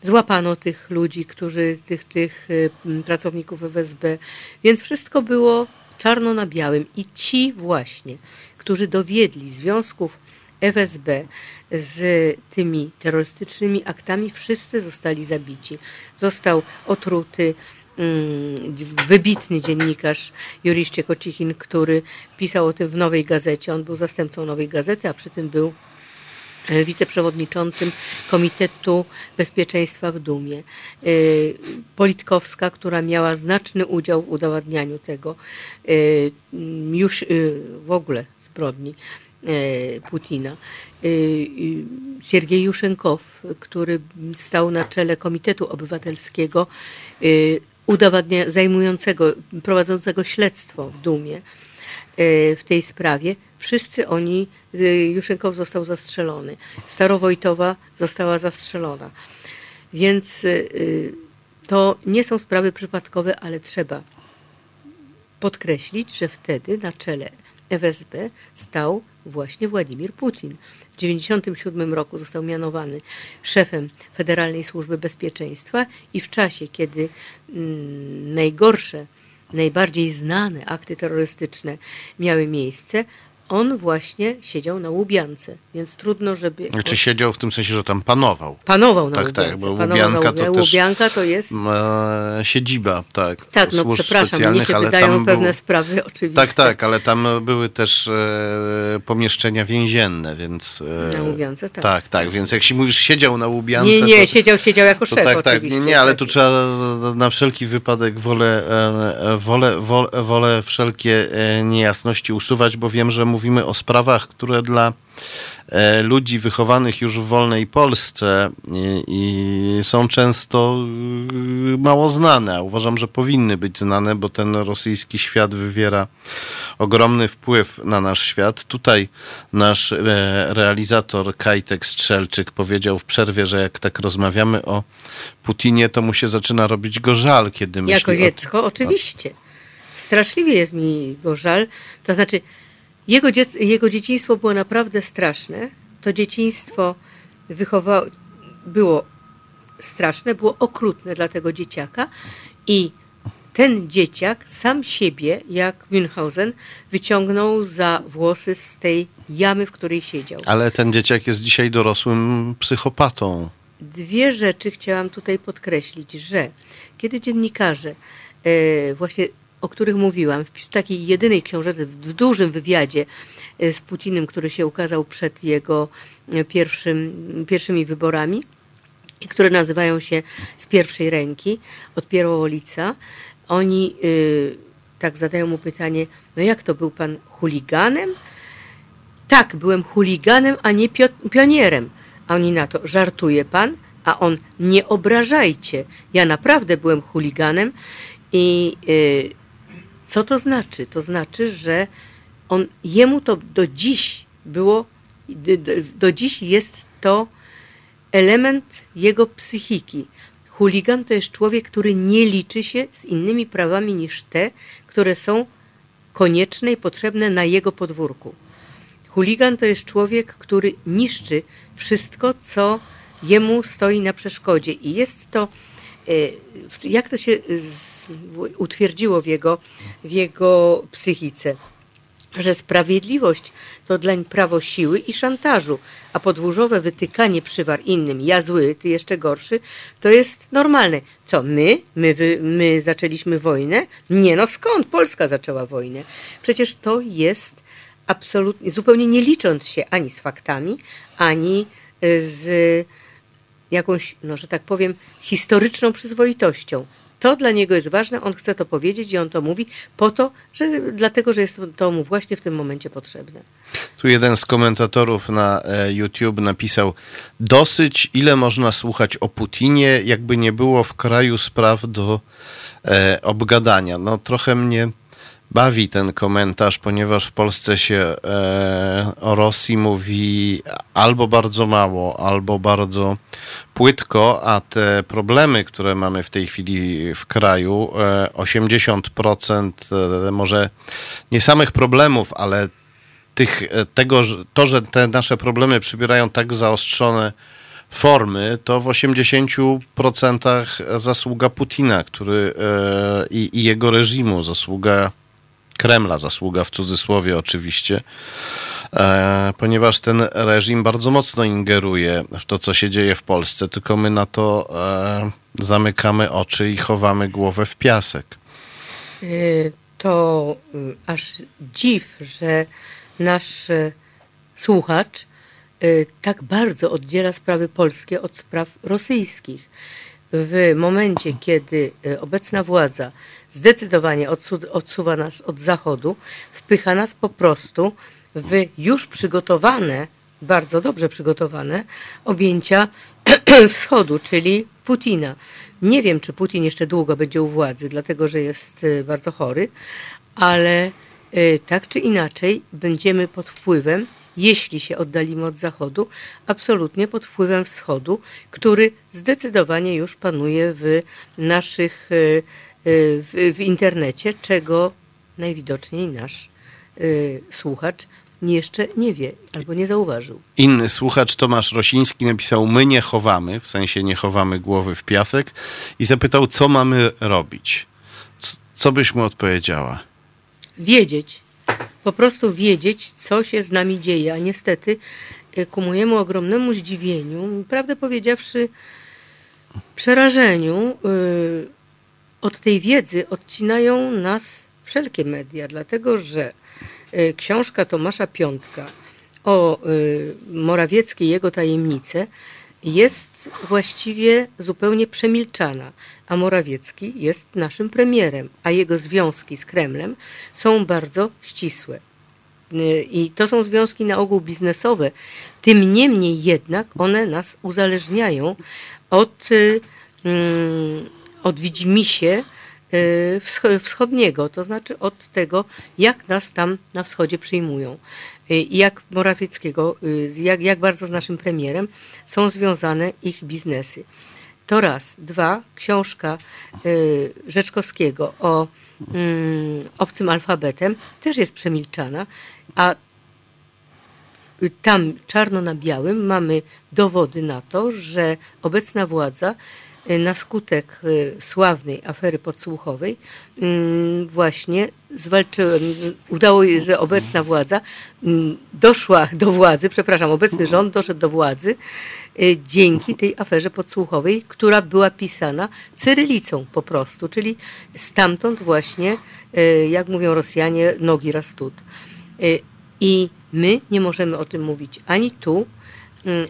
Złapano tych ludzi, którzy, tych, tych y, pracowników FSB, więc wszystko było czarno na białym. I ci właśnie, którzy dowiedli związków FSB z tymi terrorystycznymi aktami, wszyscy zostali zabici. Został otruty mm, wybitny dziennikarz Jurisz Ciekocichin, który pisał o tym w Nowej Gazecie. On był zastępcą Nowej Gazety, a przy tym był wiceprzewodniczącym Komitetu Bezpieczeństwa w Dumie. E, Politkowska, która miała znaczny udział w udowadnianiu tego, e, już e, w ogóle zbrodni e, Putina. E, e, Siergiej Juszenkow, który stał na czele Komitetu Obywatelskiego e, udowadnia, zajmującego, prowadzącego śledztwo w Dumie e, w tej sprawie. Wszyscy oni, e, Juszenkow został zastrzelony, Starowojtowa została zastrzelona. Więc e, to nie są sprawy przypadkowe, ale trzeba podkreślić, że wtedy na czele FSB stał właśnie Władimir Putin. W 1997 roku został mianowany szefem Federalnej Służby Bezpieczeństwa i w czasie, kiedy mm, najgorsze, najbardziej znane akty terrorystyczne miały miejsce, on właśnie siedział na Łubiance, więc trudno, żeby... Znaczy siedział w tym sensie, że tam panował. Panował na Tak, Łubiance. tak, bo Łubianka to też- Łubianka to jest... E, siedziba, tak. Tak, no przepraszam, mnie się wydają pewne był- sprawy oczywiste. Tak, tak, ale tam były też e, pomieszczenia więzienne, więc... E, Na Łubiance, tak. Tak, tak, więc jak się mówisz siedział na Łubiance, Nie, nie, to, siedział, siedział jako szef tak, tak, oczywiście. nie, nie, ale tak. tu trzeba na wszelki wypadek wolę, e, wolę, wolę, wolę wszelkie e, niejasności usuwać, bo wiem, że mówimy o sprawach, które dla e, ludzi wychowanych już w wolnej Polsce i, i są często y, mało znane, a uważam, że powinny być znane, bo ten rosyjski świat wywiera ogromny wpływ na nasz świat. Tutaj nasz e, realizator Kajtek Strzelczyk powiedział w przerwie, że jak tak rozmawiamy o Putinie, to mu się zaczyna robić go żal, kiedy myśli Jako o dziecko, oczywiście. Straszliwie jest mi go żal. To znaczy, jego, dziec- jego dzieciństwo było naprawdę straszne. To dzieciństwo wychowało, było straszne, było okrutne dla tego dzieciaka i ten dzieciak sam siebie, jak Münchhausen, wyciągnął za włosy z tej jamy, w której siedział. Ale ten dzieciak jest dzisiaj dorosłym psychopatą. Dwie rzeczy chciałam tutaj podkreślić, że kiedy dziennikarze, e, właśnie o których mówiłam, w takiej jedynej książce, w dużym wywiadzie e, z Putinem, który się ukazał przed jego e, pierwszym, pierwszymi wyborami, i które nazywają się z pierwszej ręki, od Pierwoolica, oni y, tak zadają mu pytanie, no jak to był pan chuliganem? Tak, byłem chuliganem, a nie pio- pionierem. A oni na to, żartuje pan? A on, nie obrażajcie. Ja naprawdę byłem chuliganem i co to znaczy? To znaczy, że on, jemu to do dziś było, do, do, dziś jest to element jego psychiki. Chuligan to jest człowiek, który nie liczy się z innymi prawami niż te, które są konieczne i potrzebne na jego podwórku. Chuligan to jest człowiek, który niszczy wszystko, co jemu stoi na przeszkodzie. I jest to, jak to się e, utwierdziło w jego, w jego psychice, że sprawiedliwość to dlań prawo siły i szantażu, a podwórzowe wytykanie przywar innym, ja zły, ty jeszcze gorszy, to jest normalne. Co, my? My, wy, my zaczęliśmy wojnę? Nie no, skąd Polska zaczęła wojnę? Przecież to jest absolutnie, zupełnie nie licząc się ani z faktami, ani y, z jakąś, no że tak powiem, historyczną przyzwoitością. To dla niego jest ważne, on chce to powiedzieć i on to mówi po to, że dlatego, że jest to mu właśnie w tym momencie potrzebne. Tu jeden z komentatorów na e, YouTube napisał: Dosyć, ile można słuchać o Putinie, jakby nie było w kraju spraw do e, obgadania. No, trochę mnie bawi ten komentarz, ponieważ w Polsce się e, o Rosji mówi albo bardzo mało, albo bardzo płytko, a te problemy, które mamy w tej chwili w kraju, e, 80% e, może nie samych problemów, ale tych, e, tego, to, że te nasze problemy przybierają tak zaostrzone formy, to w 80% zasługa Putina, który e, i, i jego reżimu, zasługa Kremla, zasługa w cudzysłowie oczywiście, e, ponieważ ten reżim bardzo mocno ingeruje w to, co się dzieje w Polsce, tylko my na to e, zamykamy oczy i chowamy głowę w piasek. Y, to y, aż dziw, że nasz słuchacz tak bardzo oddziela sprawy polskie od spraw rosyjskich. W momencie, kiedy obecna władza zdecydowanie odsu- odsuwa nas od Zachodu, wpycha nas po prostu w już przygotowane, bardzo dobrze przygotowane objęcia wschodu, czyli Putina. Nie wiem, czy Putin jeszcze długo będzie u władzy, dlatego że jest y, bardzo chory, ale y, tak czy inaczej będziemy pod wpływem, jeśli się oddalimy od Zachodu, absolutnie pod wpływem Wschodu, który zdecydowanie już panuje w naszych, y, w, w internecie, czego najwidoczniej nasz y, słuchacz jeszcze nie wie albo nie zauważył. Inny słuchacz, Tomasz Rosiński, napisał: My nie chowamy, w sensie nie chowamy głowy w piasek, i zapytał, co mamy robić. C- Co byś mu odpowiedziała? wiedzieć, po prostu wiedzieć, co się z nami dzieje. A niestety y, ku mojemu ogromnemu zdziwieniu, prawdę powiedziawszy, przerażeniu, y, od tej wiedzy odcinają nas wszelkie media, dlatego że y, książka Tomasza Piątka o y, Morawieckiej jego tajemnice jest właściwie zupełnie przemilczana, a Morawiecki jest naszym premierem, a jego związki z Kremlem są bardzo ścisłe. Y, I to są związki na ogół biznesowe. Tym niemniej jednak one nas uzależniają od, mm, od widzimisię wscho- wschodniego, to znaczy od tego, jak nas tam na wschodzie przyjmują. I jak Morawieckiego, y, jak, jak bardzo z naszym premierem są związane ich biznesy. To raz. Dwa, książka y, Rzeczkowskiego o mm, obcym alfabetem też jest przemilczana, a tam czarno na białym mamy dowody na to, że obecna władza na skutek y, sławnej afery podsłuchowej mm, właśnie zwalczyła, udało jej, że obecna władza mm, doszła do władzy, przepraszam, obecny rząd doszedł do władzy y, dzięki tej aferze podsłuchowej, która była pisana cyrylicą po prostu, czyli stamtąd właśnie, y, jak mówią Rosjanie, nogi rastut. Y, I my nie możemy o tym mówić ani tu,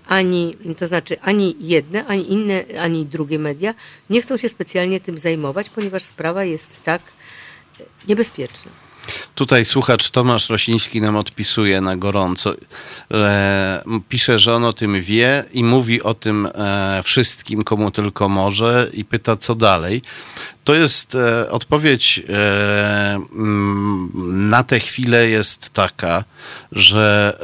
ani, to znaczy ani jedne, ani inne, ani drugie media nie chcą się specjalnie tym zajmować, ponieważ sprawa jest tak e, niebezpieczna. Tutaj słuchacz Tomasz Rosiński nam odpisuje na gorąco. E, pisze, że on o tym wie i mówi o tym e, wszystkim, komu tylko może i pyta, co dalej. To jest e, odpowiedź e, mm, na tę chwilę jest taka, że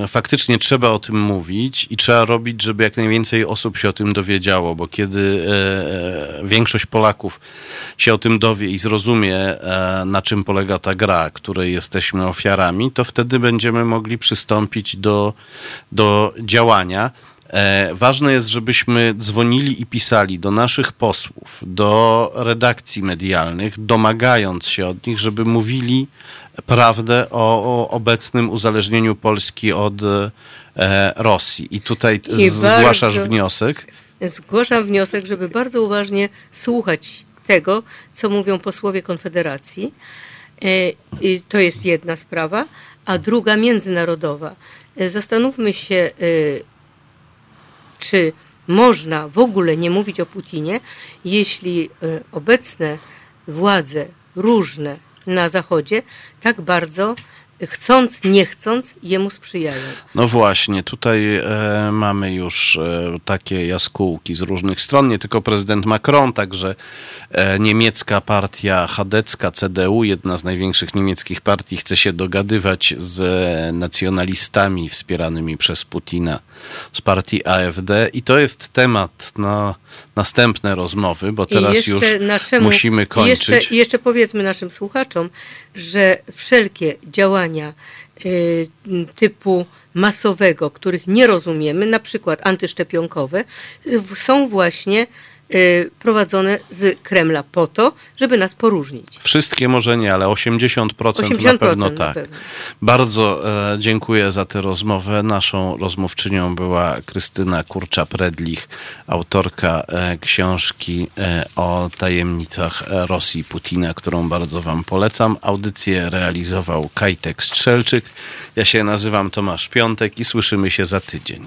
e, e, faktycznie trzeba o tym mówić i trzeba robić, żeby jak najwięcej osób się o tym dowiedziało, bo kiedy e, e, większość Polaków się o tym dowie i zrozumie, na czym polega ta gra, której jesteśmy ofiarami, to wtedy będziemy mogli przystąpić do, do działania. E, Ważne jest, żebyśmy dzwonili i pisali do naszych posłów, do redakcji medialnych, domagając się od nich, żeby mówili prawdę o, o obecnym uzależnieniu Polski od e, Rosji. I tutaj I zgłaszasz bardzo- wniosek. Zgłaszam wniosek, żeby bardzo uważnie słuchać tego, co mówią posłowie Konfederacji. E, i To jest jedna sprawa, a druga międzynarodowa. Zastanówmy się, czy można w ogóle nie mówić o Putinie, jeśli e, obecne władze różne na Zachodzie tak bardzo chcąc, nie chcąc jemu sprzyjają. No właśnie, tutaj e, mamy już e, takie jaskółki z różnych stron, nie tylko prezydent Macron, także e, niemiecka partia chadecka CDU, jedna z największych niemieckich partii, chce się dogadywać z e, nacjonalistami wspieranymi przez Putina z partii AfD i to jest temat na następne rozmowy, bo teraz już naszemu, musimy kończyć. Jeszcze, jeszcze powiedzmy naszym słuchaczom, że wszelkie działania y, typu masowego, których nie rozumiemy, na przykład antyszczepionkowe, y, są właśnie prowadzone z Kremla po to, żeby nas poróżnić. Wszystkie może nie, ale 80%, 80% na pewno na tak. pewno. Bardzo e, dziękuję za tę rozmowę. Naszą rozmówczynią była Krystyna Kurcza-Predlich, autorka e, książki e, o tajemnicach Rosji Putina, którą bardzo wam polecam. Audycję realizował Kajtek Strzelczyk. Ja się nazywam Tomasz Piątek i słyszymy się za tydzień.